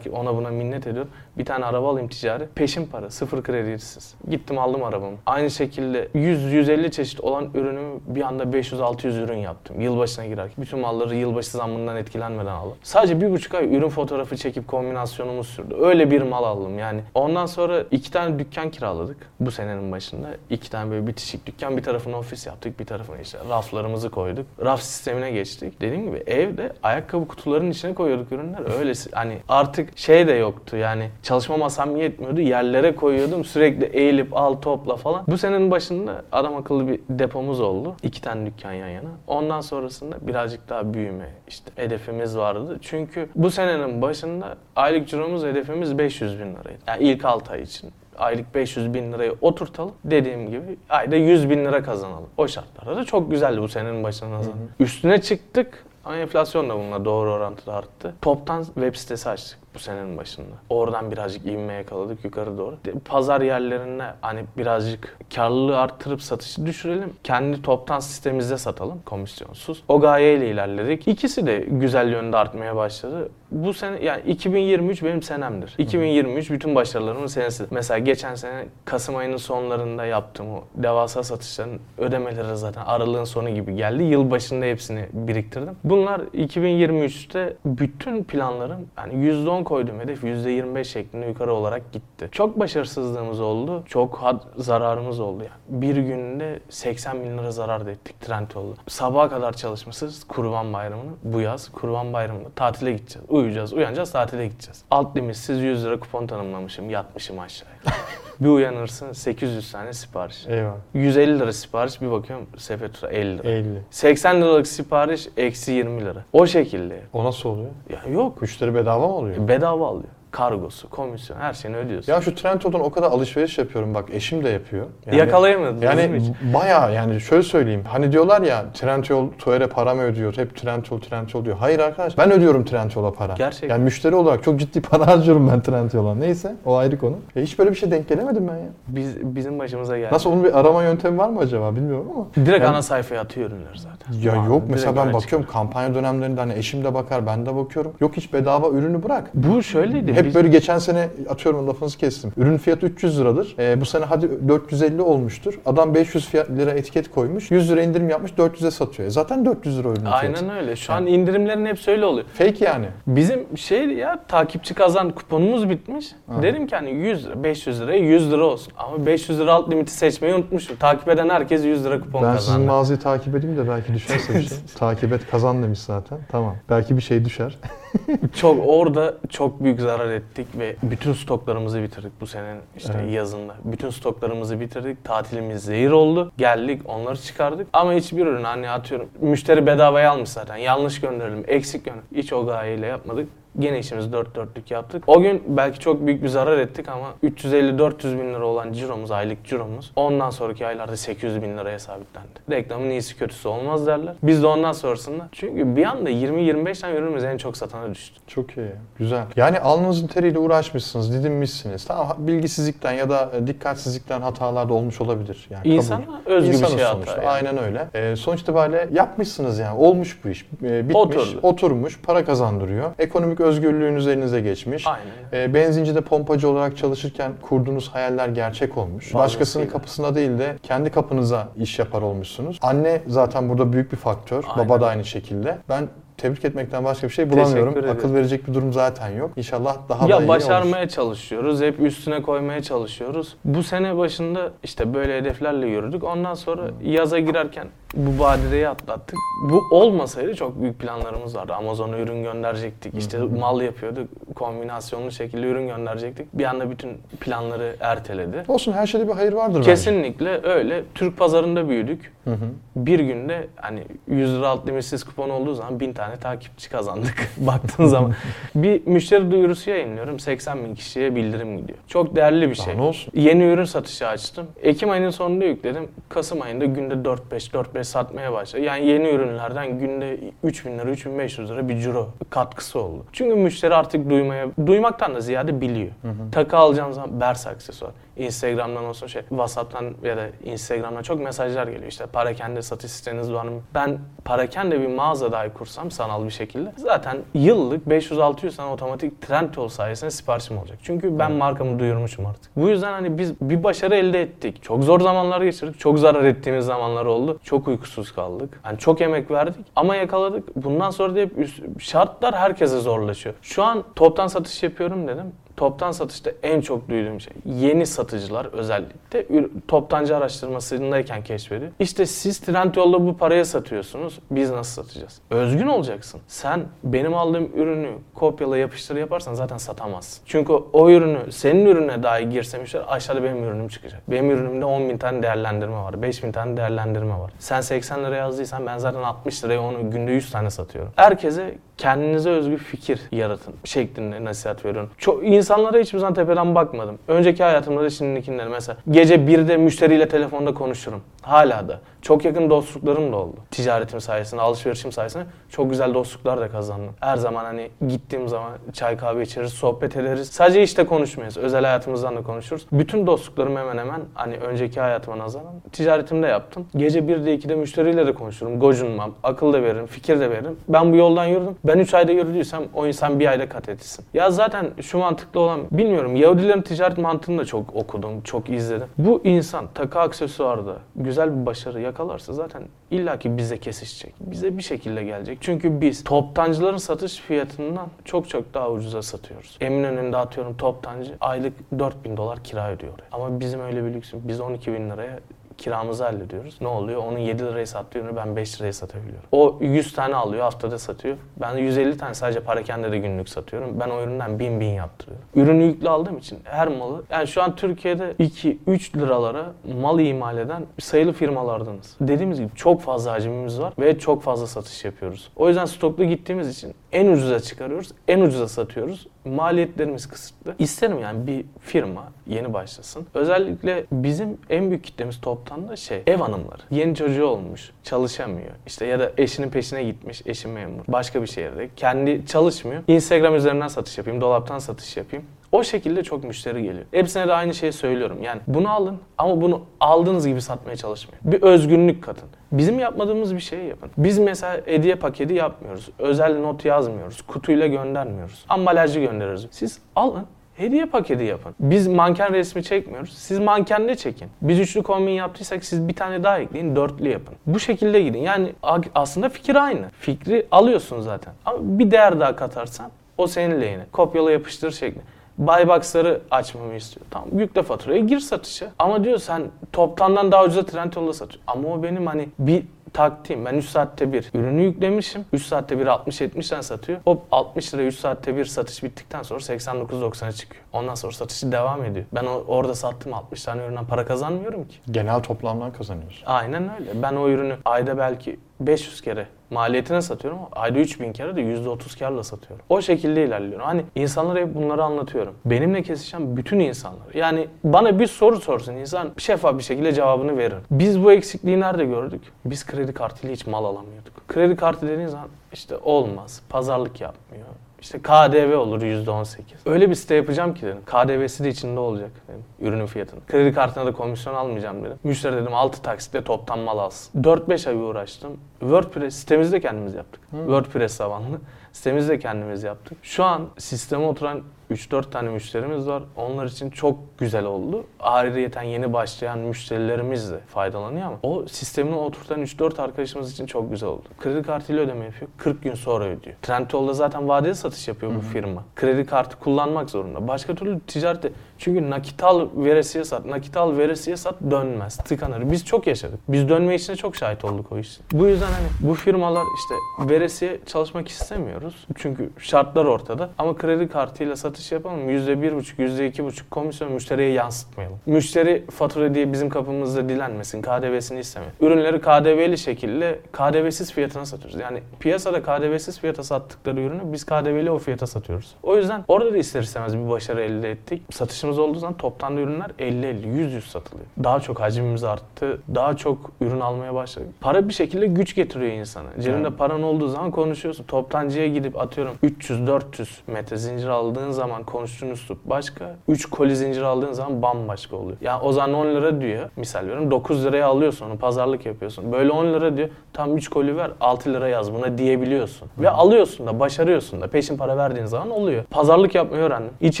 Speaker 2: ona buna minnet ediyorum. Bir tane araba alayım ticari. Peşin para, sıfır kredisiz. Gittim aldım arabamı. Aynı şekilde 100-150 çeşit olan ürünümü bir anda 500-600 ürün yaptım. Yılbaşına girerken. Bütün malları yılbaşı zammından etkilenmeden aldım. Sadece bir buçuk ay ürün fotoğrafı çekip kombinasyonumuz sürdü. Öyle bir mal aldım yani. Ondan sonra iki tane dükkan kiraladık bu senenin başında. İki tane böyle bitişik dükkan. Bir tarafına ofis yaptık, bir tarafına işte raflarımızı koyduk. Raf sistemine geçtik. Dediğim gibi evde ayakkabı kutularının içine koyuyorduk ürünler. Öylesi hani artık şey de yoktu yani çalışma masam yetmiyordu. Yerlere koyuyordum. Sürekli eğilip al topla falan. Bu senenin başında adam akıllı bir depomuz oldu. İki tane dükkan yan yana. Ondan sonrasında birazcık daha büyüme işte hedefimiz vardı. Çünkü bu senenin başında aylık ciromuz hedefimiz 500 bin liraydı. Yani ilk 6 ay için aylık 500 bin lirayı oturtalım. Dediğim gibi ayda 100 bin lira kazanalım. O şartlarda da çok güzeldi bu senenin başına nazaran. Üstüne çıktık ama enflasyon da bununla doğru orantıda arttı. Toptan web sitesi açtık bu senenin başında. Oradan birazcık ivme yakaladık yukarı doğru. Pazar yerlerine hani birazcık karlılığı arttırıp satışı düşürelim. Kendi toptan sistemimizde satalım komisyonsuz. O gayeyle ilerledik. İkisi de güzel yönde artmaya başladı. Bu sene yani 2023 benim senemdir. 2023 bütün başarılarımın senesi. Mesela geçen sene Kasım ayının sonlarında yaptığım o devasa satışların ödemeleri zaten aralığın sonu gibi geldi. Yıl başında hepsini biriktirdim. Bunlar 2023'te bütün planlarım yani %10 koyduğum hedef %25 şeklinde yukarı olarak gitti. Çok başarısızlığımız oldu. Çok zararımız oldu yani. Bir günde 80 bin lira zarar da ettik Trendyol'da. Sabaha kadar çalışmışız Kurban Bayramı'nı. Bu yaz Kurban Bayramı'nda tatile gideceğiz. Uyuyacağız, uyanacağız, tatile gideceğiz. Alt limitsiz 100 lira kupon tanımlamışım. Yatmışım aşağıya. bir uyanırsın 800 tane sipariş.
Speaker 1: Eyvah.
Speaker 2: 150 lira sipariş bir bakıyorum sepet tura 50 lira.
Speaker 1: 50.
Speaker 2: 80 liralık sipariş eksi 20 lira. O şekilde.
Speaker 1: O nasıl oluyor?
Speaker 2: Ya yok.
Speaker 1: Müşteri bedava mı oluyor?
Speaker 2: Bedava alıyor. Kargosu, komisyon her şeyini ödüyorsun.
Speaker 1: Ya şu Trendyol'dan o kadar alışveriş yapıyorum bak eşim de yapıyor. Yani,
Speaker 2: Yakalayamadınız değil mi
Speaker 1: Yani
Speaker 2: hiç?
Speaker 1: baya yani şöyle söyleyeyim. Hani diyorlar ya Trendyol Tuğer'e para mı ödüyor? Hep Trendyol Trendyol diyor. Hayır arkadaş ben ödüyorum Trendyol'a para.
Speaker 2: Gerçekten.
Speaker 1: Yani müşteri olarak çok ciddi para harcıyorum ben Trendyol'a. Neyse o ayrı konu. Ya hiç böyle bir şey denk gelemedim ben ya.
Speaker 2: Biz, bizim başımıza geldi.
Speaker 1: Nasıl onun bir arama yöntemi var mı acaba bilmiyorum ama.
Speaker 2: Direkt ana sayfaya atıyor ürünler zaten.
Speaker 1: Ya
Speaker 2: Aa,
Speaker 1: yok
Speaker 2: direkt
Speaker 1: mesela ben
Speaker 2: öne
Speaker 1: bakıyorum kampanya dönemlerinde hani eşim de bakar ben de bakıyorum. Yok hiç bedava ürünü bırak.
Speaker 2: Bu şöyleydi.
Speaker 1: Hep
Speaker 2: Biz-
Speaker 1: böyle geçen sene atıyorum lafınızı kestim. Ürün fiyatı 300 liradır. Ee, bu sene hadi 450 olmuştur. Adam 500 fiyat, lira etiket koymuş. 100 lira indirim yapmış 400'e satıyor. E zaten 400 lira fiyatı.
Speaker 2: Aynen öyle. Şu an indirimlerin hepsi öyle oluyor.
Speaker 1: Fake yani.
Speaker 2: Bizim şey ya takipçi kazan kuponumuz bitmiş.
Speaker 1: Aha.
Speaker 2: Dedim ki hani 100 lira, 500 liraya 100 lira olsun. Ama 500 lira alt limiti seçmeyi unutmuşum. Takip eden herkes 100 lira kupon
Speaker 1: ben sizin
Speaker 2: kazandı.
Speaker 1: mağazayı takip edeyim de belki düşerse bir şey. takip et kazan demiş zaten. Tamam. Belki bir şey düşer.
Speaker 2: Çok orada çok büyük zarar ettik ve bütün stoklarımızı bitirdik bu senenin işte
Speaker 1: Evet.
Speaker 2: yazında. Bütün stoklarımızı bitirdik. Tatilimiz zehir oldu. Geldik onları çıkardık. Ama hiçbir ürün hani atıyorum müşteri bedavaya almış zaten. Yanlış gönderelim, eksik gönderelim. Hiç o gayeyle yapmadık. Gene işimizi dört dörtlük yaptık. O gün belki çok büyük bir zarar ettik ama 350-400 bin lira olan ciromuz, aylık ciromuz ondan sonraki aylarda 800 bin liraya sabitlendi. Reklamın iyisi kötüsü olmaz derler. Biz de ondan sonrasında çünkü bir anda 20-25 tane ürünümüz en çok satana düştü.
Speaker 1: Çok iyi. Güzel. Yani alnınızın teriyle uğraşmışsınız, didinmişsiniz. Tamam bilgisizlikten ya da e, dikkatsizlikten hatalar da olmuş olabilir. Yani kabul.
Speaker 2: İnsana özgü bir şey
Speaker 1: sonuçta.
Speaker 2: yani.
Speaker 1: Aynen öyle. Ee, sonuç itibariyle yapmışsınız yani. Olmuş bu iş. Ee, bitmiş,
Speaker 2: Oturdu.
Speaker 1: oturmuş, para kazandırıyor. Ekonomik özgürlüğünüz elinize geçmiş.
Speaker 2: Aynen.
Speaker 1: Ee, benzincide pompacı olarak çalışırken kurduğunuz hayaller gerçek olmuş.
Speaker 2: Fazlasıyla.
Speaker 1: Başkasının kapısına değil de kendi kapınıza iş yapar olmuşsunuz. Anne zaten burada büyük bir faktör.
Speaker 2: Aynen.
Speaker 1: Baba da aynı şekilde. Ben tebrik etmekten başka bir şey bulamıyorum. Akıl verecek bir durum zaten yok. İnşallah daha da
Speaker 2: ya
Speaker 1: iyi
Speaker 2: başarmaya
Speaker 1: olur.
Speaker 2: çalışıyoruz. Hep üstüne koymaya çalışıyoruz. Bu sene başında işte böyle hedeflerle yürüdük. Ondan sonra yaza girerken bu badireyi atlattık. Bu olmasaydı çok büyük planlarımız vardı. Amazon'a ürün gönderecektik. İşte mal yapıyorduk. Kombinasyonlu şekilde ürün gönderecektik. Bir anda bütün planları erteledi.
Speaker 1: Olsun her şeyde bir hayır vardır bence.
Speaker 2: Kesinlikle öyle. Türk pazarında büyüdük.
Speaker 1: Hı hı.
Speaker 2: Bir günde hani 100 lira alt limitsiz kupon olduğu zaman 1000 tane takipçi kazandık baktığın zaman. bir müşteri duyurusu yayınlıyorum 80 bin kişiye bildirim gidiyor. Çok değerli bir şey.
Speaker 1: ne olsun?
Speaker 2: Yeni ürün satışı açtım. Ekim ayının sonunda yükledim. Kasım ayında günde 4-5 4-5 satmaya başladı. Yani yeni ürünlerden günde 3000 lira 3500 lira bir ciro katkısı oldu. Çünkü müşteri artık duymaya duymaktan da ziyade biliyor. Takı alacağım zaman Bers aksesuar. Instagram'dan olsun şey WhatsApp'tan ya da Instagram'dan çok mesajlar geliyor. İşte parakende satış siteniz var mı? Ben parakende bir mağaza dahi kursam sanal bir şekilde zaten yıllık 500-600 tane otomatik trend yol sayesinde siparişim olacak. Çünkü ben markamı duyurmuşum artık. Bu yüzden hani biz bir başarı elde ettik. Çok zor zamanlar geçirdik. Çok zarar ettiğimiz zamanlar oldu. Çok uykusuz kaldık. Yani çok emek verdik ama yakaladık. Bundan sonra da hep üst- şartlar herkese zorlaşıyor. Şu an toptan satış yapıyorum dedim. Toptan satışta en çok duyduğum şey yeni satıcılar özellikle toptancı araştırmasındayken keşfediyor. İşte siz Trendyol'da bu paraya satıyorsunuz. Biz nasıl satacağız? Özgün olacaksın. Sen benim aldığım ürünü kopyala yapıştır yaparsan zaten satamazsın. Çünkü o ürünü senin ürüne dahi girse müşteri aşağıda benim ürünüm çıkacak. Benim ürünümde 10 bin tane değerlendirme var. 5 bin tane değerlendirme var. Sen 80 liraya yazdıysan ben zaten 60 liraya onu günde 100 tane satıyorum. Herkese kendinize özgü fikir yaratın şeklinde nasihat veriyorum. Çok insanlara hiçbir zaman tepeden bakmadım. Önceki hayatımda da şimdikinde de mesela gece 1'de müşteriyle telefonda konuşurum. Hala da. Çok yakın dostluklarım da oldu. Ticaretim sayesinde, alışverişim sayesinde çok güzel dostluklar da kazandım. Her zaman hani gittiğim zaman çay kahve içeriz, sohbet ederiz. Sadece işte konuşmayız. Özel hayatımızdan da konuşuruz. Bütün dostluklarım hemen hemen hani önceki hayatıma nazaran ticaretimde yaptım. Gece 1'de 2'de müşteriyle de konuşurum. Gocunmam, akıl da veririm, fikir de veririm. Ben bu yoldan yürüdüm. Ben 3 ayda yürüdüysem o insan bir ayda kat etsin. Ya zaten şu mantıklı olan bilmiyorum. Yahudilerin ticaret mantığını da çok okudum, çok izledim. Bu insan takı aksesuarda güzel bir başarı yakalarsa zaten illaki bize kesişecek. Bize bir şekilde gelecek. Çünkü biz toptancıların satış fiyatından çok çok daha ucuza satıyoruz. Eminönü'nde atıyorum toptancı aylık 4000 dolar kira ödüyor. Ama bizim öyle bir lüksümüz. Biz 12 bin liraya kiramızı hallediyoruz. Ne oluyor? Onun 7 liraya sattığı ürünü ben 5 liraya satabiliyorum. O 100 tane alıyor haftada satıyor. Ben 150 tane sadece parakende de günlük satıyorum. Ben o üründen 1000 bin yaptırıyorum. Ürünü yüklü aldığım için her malı yani şu an Türkiye'de 2-3 liralara mal imal eden sayılı firmalardanız. Dediğimiz gibi çok fazla hacimimiz var ve çok fazla satış yapıyoruz. O yüzden stoklu gittiğimiz için en ucuza çıkarıyoruz, en ucuza satıyoruz. Maliyetlerimiz kısıtlı. İsterim yani bir firma yeni başlasın. Özellikle bizim en büyük kitlemiz toptan da şey ev hanımları. Yeni çocuğu olmuş, çalışamıyor. İşte ya da eşinin peşine gitmiş, eşi memur. Başka bir şehirde. Kendi çalışmıyor. Instagram üzerinden satış yapayım, dolaptan satış yapayım. O şekilde çok müşteri geliyor. Hepsine de aynı şeyi söylüyorum. Yani bunu alın ama bunu aldığınız gibi satmaya çalışmayın. Bir özgünlük katın. Bizim yapmadığımız bir şey yapın. Biz mesela hediye paketi yapmıyoruz. Özel not yazmıyoruz. Kutuyla göndermiyoruz. Ambalajlı gönderiyoruz. Siz alın. Hediye paketi yapın. Biz manken resmi çekmiyoruz. Siz mankenle çekin. Biz üçlü kombin yaptıysak siz bir tane daha ekleyin. Dörtlü yapın. Bu şekilde gidin. Yani aslında fikir aynı. Fikri alıyorsun zaten. Ama bir değer daha katarsan o senin lehine. Kopyala yapıştır şekli. Buybox'ları açmamı istiyor. Tamam yükle faturaya gir satışa. Ama diyor sen toptandan daha ucuza Trendyol'da satıyor. Ama o benim hani bir taktiğim. Ben 3 saatte bir ürünü yüklemişim. 3 saatte bir 60-70 tane satıyor. O 60 lira 3 saatte bir satış bittikten sonra 89-90'a çıkıyor. Ondan sonra satışı devam ediyor. Ben orada sattığım 60 tane üründen para kazanmıyorum ki.
Speaker 1: Genel toplamdan kazanıyorsun.
Speaker 2: Aynen öyle. Ben o ürünü ayda belki 500 kere maliyetine satıyorum ayda 3000 kere de %30 karla satıyorum. O şekilde ilerliyorum. Hani insanlara hep bunları anlatıyorum. Benimle kesişen bütün insanlar. Yani bana bir soru sorsun insan şeffaf bir şekilde cevabını verir. Biz bu eksikliği nerede gördük? Biz kredi kartıyla hiç mal alamıyorduk. Kredi kartı dediğin zaman işte olmaz, pazarlık yapmıyor, işte KDV olur %18. Öyle bir site yapacağım ki dedim. KDV'si de içinde olacak dedim. Ürünün fiyatını. Kredi kartına da komisyon almayacağım dedim. Müşteri dedim 6 taksitle toptan mal alsın. 4-5 ay uğraştım. WordPress sitemizi de kendimiz yaptık. Hmm. WordPress tabanlı. Sitemizi de kendimiz yaptık. Şu an sisteme oturan 3-4 tane müşterimiz var. Onlar için çok güzel oldu. Ayrıyeten yeni başlayan müşterilerimiz de faydalanıyor ama o sistemini oturtan 3-4 arkadaşımız için çok güzel oldu. Kredi kartıyla ödeme yapıyor. 40 gün sonra ödüyor. Trendyol'da zaten vadeli satış yapıyor bu firma. Kredi kartı kullanmak zorunda. Başka türlü ticarette çünkü nakit al veresiye sat, nakit al veresiye sat dönmez, tıkanır. Biz çok yaşadık. Biz dönme işine çok şahit olduk o iş. Bu yüzden hani bu firmalar işte veresiye çalışmak istemiyoruz. Çünkü şartlar ortada. Ama kredi kartıyla satış yapalım. %1,5, %2,5 komisyon müşteriye yansıtmayalım. Müşteri fatura diye bizim kapımızda dilenmesin. KDV'sini istemeyin. Ürünleri KDV'li şekilde KDV'siz fiyatına satıyoruz. Yani piyasada KDV'siz fiyata sattıkları ürünü biz KDV'li o fiyata satıyoruz. O yüzden orada da ister istemez bir başarı elde ettik. Satışımız satışımız olduğu zaman toptan da ürünler 50-50, 100-100 satılıyor. Daha çok hacmimiz arttı. Daha çok ürün almaya başladık. Para bir şekilde güç getiriyor insana. Cebinde evet. paran olduğu zaman konuşuyorsun. Toptancıya gidip atıyorum 300-400 metre zincir aldığın zaman konuştuğun üslup başka. 3 koli zincir aldığın zaman bambaşka oluyor. Yani o zaman 10 lira diyor. Misal veriyorum 9 liraya alıyorsun onu pazarlık yapıyorsun. Böyle 10 lira diyor. Tam 3 koli ver 6 lira yaz buna diyebiliyorsun. Hı. Ve alıyorsun da başarıyorsun da. Peşin para verdiğin zaman oluyor. Pazarlık yapmayı öğrendim. Hiç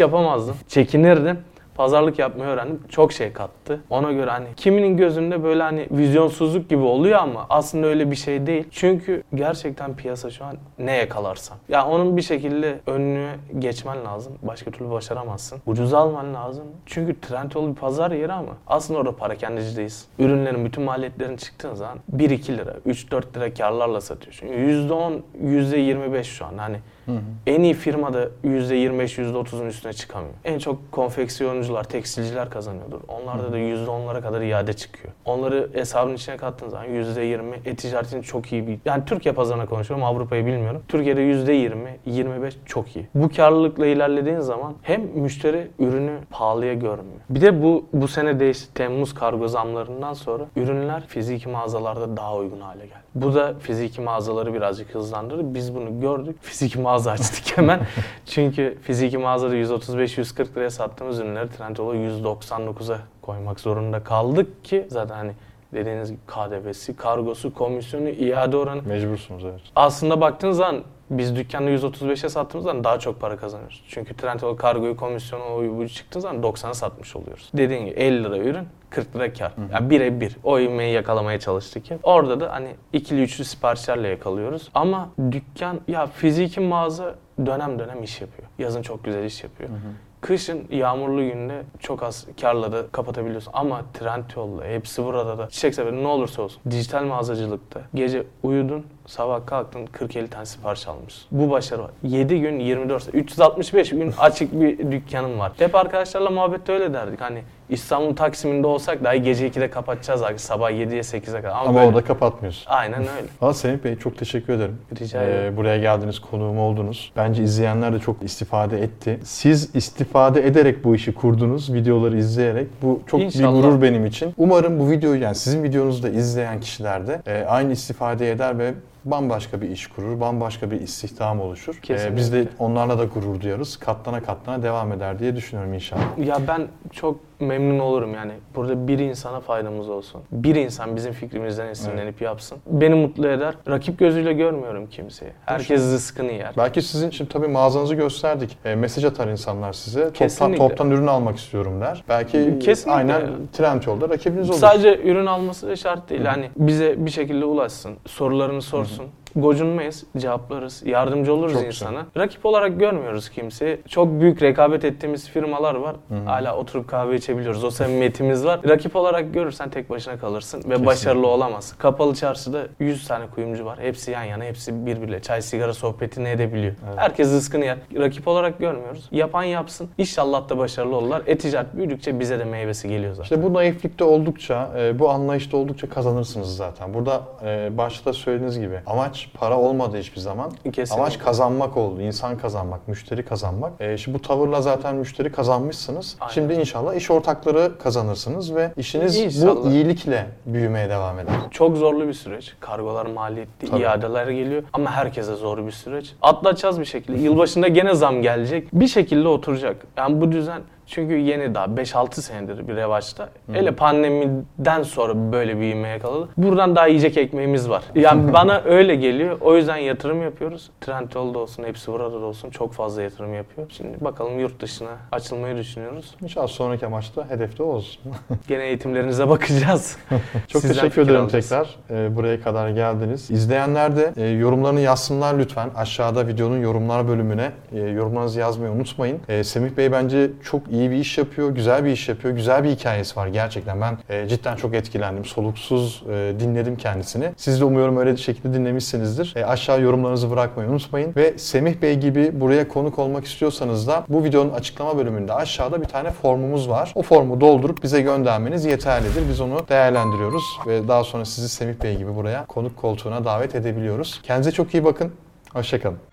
Speaker 2: yapamazdım. Çekinirdim pazarlık yapmayı öğrendim. Çok şey kattı. Ona göre hani kiminin gözünde böyle hani vizyonsuzluk gibi oluyor ama aslında öyle bir şey değil. Çünkü gerçekten piyasa şu an ne yakalarsan. Ya onun bir şekilde önünü geçmen lazım. Başka türlü başaramazsın. Ucuz alman lazım. Çünkü Trendyol bir pazar yeri ama aslında orada para kendicideyiz. Ürünlerin bütün maliyetlerin çıktığın zaman 1-2 lira, 3-4 lira karlarla satıyorsun. %10, %25 şu an. Hani Hı hı. En iyi firmada %25, %30'un üstüne çıkamıyor. En çok konfeksiyoncular, tekstilciler kazanıyordur. Onlarda da %10'lara kadar iade çıkıyor. Onları hesabın içine kattığın zaman %20 e-ticaretin çok iyi bir... Yani Türkiye pazarına konuşuyorum, Avrupa'yı bilmiyorum. Türkiye'de %20, 25 çok iyi. Bu karlılıkla ilerlediğin zaman hem müşteri ürünü pahalıya görmüyor. Bir de bu bu sene değişti. Temmuz kargo zamlarından sonra ürünler fiziki mağazalarda daha uygun hale geldi. Bu da fiziki mağazaları birazcık hızlandırdı. Biz bunu gördük. Fiziki mağaza açtık hemen. Çünkü fiziki mağazada 135-140 liraya sattığımız ürünleri Trendyol'a 199'a koymak zorunda kaldık ki zaten hani dediğiniz gibi KDV'si, kargosu, komisyonu, iade oranı.
Speaker 1: Mecbursunuz evet.
Speaker 2: Aslında baktığınız zaman biz dükkanda 135'e sattığımızdan daha çok para kazanıyoruz. Çünkü Trendyol kargoyu, komisyonu, o bu çıktığı zaman 90'a satmış oluyoruz. Dediğin gibi 50 lira ürün, 40 lira kar. Hı. Yani bire bir. O ivmeyi yakalamaya çalıştık hep. Orada da hani ikili üçlü siparişlerle yakalıyoruz. Ama dükkan ya fiziki mağaza dönem dönem iş yapıyor. Yazın çok güzel iş yapıyor. Hı hı. Kışın yağmurlu günde çok az karla da kapatabiliyorsun. Ama Trendyol'da hepsi burada da çiçek sepeti ne olursa olsun. Dijital mağazacılıkta gece uyudun sabah kalktın 40-50 tane sipariş almışsın. Bu başarı var. 7 gün 24 saat, 365 gün açık bir dükkanın var. Hep arkadaşlarla muhabbette öyle derdik. Hani İstanbul Taksim'inde olsak dahi gece 2'de kapatacağız artık sabah 7'ye 8'e kadar.
Speaker 1: Ama, Ama böyle... orada kapatmıyorsun.
Speaker 2: Aynen öyle.
Speaker 1: Valla Semih Bey çok teşekkür ederim.
Speaker 2: Rica ederim.
Speaker 1: Ee, buraya geldiniz, konuğum oldunuz. Bence izleyenler de çok istifade etti. Siz istifade ederek bu işi kurdunuz, videoları izleyerek. Bu çok İnşallah. bir gurur benim için. Umarım bu videoyu yani sizin videonuzu da izleyen kişiler de e, aynı istifade eder ve bambaşka bir iş kurur, bambaşka bir istihdam oluşur. Ee, biz de onlarla da gurur duyarız. Katlana katlana devam eder diye düşünüyorum inşallah.
Speaker 2: Ya ben çok memnun olurum yani. Burada bir insana faydamız olsun. Bir insan bizim fikrimizden esinlenip yapsın. Beni mutlu eder. Rakip gözüyle görmüyorum kimseyi. Herkes rızkını yer.
Speaker 1: Belki sizin için tabii mağazanızı gösterdik. E, mesaj atar insanlar size. Toptan, toptan ürün almak istiyorum der. Belki
Speaker 2: Kesinlikle.
Speaker 1: aynen Trendyol'da rakibiniz olur.
Speaker 2: Sadece ürün alması da şart değil. Hani bize bir şekilde ulaşsın, sorularını sorsun. Gocunmayız, cevaplarız, yardımcı oluruz
Speaker 1: Çok
Speaker 2: insana. Rakip olarak görmüyoruz kimseyi. Çok büyük rekabet ettiğimiz firmalar var. Hala oturup kahve içebiliyoruz. O samimiyetimiz var. Rakip olarak görürsen tek başına kalırsın ve başarılı olamazsın. Kapalı çarşıda 100 tane kuyumcu var. Hepsi yan yana, hepsi birbiriyle çay sigara sohbetini edebiliyor. Herkes rızkını yer. Rakip olarak görmüyoruz. Yapan yapsın. İnşallah da başarılı olurlar. E-ticaret büyüdükçe bize de meyvesi geliyor zaten.
Speaker 1: İşte bu naiflikte oldukça, e, bu anlayışta oldukça kazanırsınız zaten. Burada e, başta söylediğiniz gibi amaç para olmadı hiçbir zaman.
Speaker 2: Kesinlikle.
Speaker 1: Amaç kazanmak oldu, insan kazanmak, müşteri kazanmak. E, şimdi bu tavırla zaten müşteri kazanmışsınız.
Speaker 2: Aynen.
Speaker 1: Şimdi inşallah iş ortakları kazanırsınız ve işiniz bu
Speaker 2: İnşallah.
Speaker 1: iyilikle büyümeye devam eder.
Speaker 2: Çok zorlu bir süreç. Kargolar maliyetli,
Speaker 1: Tabii.
Speaker 2: iadeler geliyor ama herkese zor bir süreç. Atlatacağız bir şekilde. Yılbaşında gene zam gelecek. Bir şekilde oturacak. Yani bu düzen çünkü yeni daha 5-6 senedir bir revaçta. Hele pandemiden sonra böyle bir ivme yakaladı. Buradan daha yiyecek ekmeğimiz var. Yani bana öyle geliyor. O yüzden yatırım yapıyoruz. Trendyol'da olsun, hepsi burada da olsun çok fazla yatırım yapıyor. Şimdi bakalım yurt dışına açılmayı düşünüyoruz.
Speaker 1: İnşallah sonraki amaçta hedefte olsun.
Speaker 2: Gene eğitimlerinize bakacağız.
Speaker 1: Çok
Speaker 2: Sizden
Speaker 1: teşekkür
Speaker 2: fikir
Speaker 1: ederim
Speaker 2: alacağız.
Speaker 1: tekrar e, buraya kadar geldiniz. İzleyenler de e, yorumlarını yazsınlar lütfen. Aşağıda videonun yorumlar bölümüne e, yorumlarınızı yazmayı unutmayın. E, Semih Bey bence çok iyi bir iş yapıyor, güzel bir iş yapıyor. Güzel bir hikayesi var gerçekten. Ben e, cidden çok etkilendim. Soluksuz e, dinledim kendisini. Siz de umuyorum öyle bir şekilde dinlemişsinizdir. E, aşağı yorumlarınızı bırakmayı unutmayın. Ve Semih Bey gibi buraya konuk olmak istiyorsanız da bu videonun açıklama bölümünde aşağıda bir tane formumuz var. O formu doldurup bize göndermeniz yeterlidir. Biz onu değerlendiriyoruz ve daha sonra sizi Semih Bey gibi buraya konuk koltuğuna davet edebiliyoruz. Kendinize çok iyi bakın. Hoşçakalın.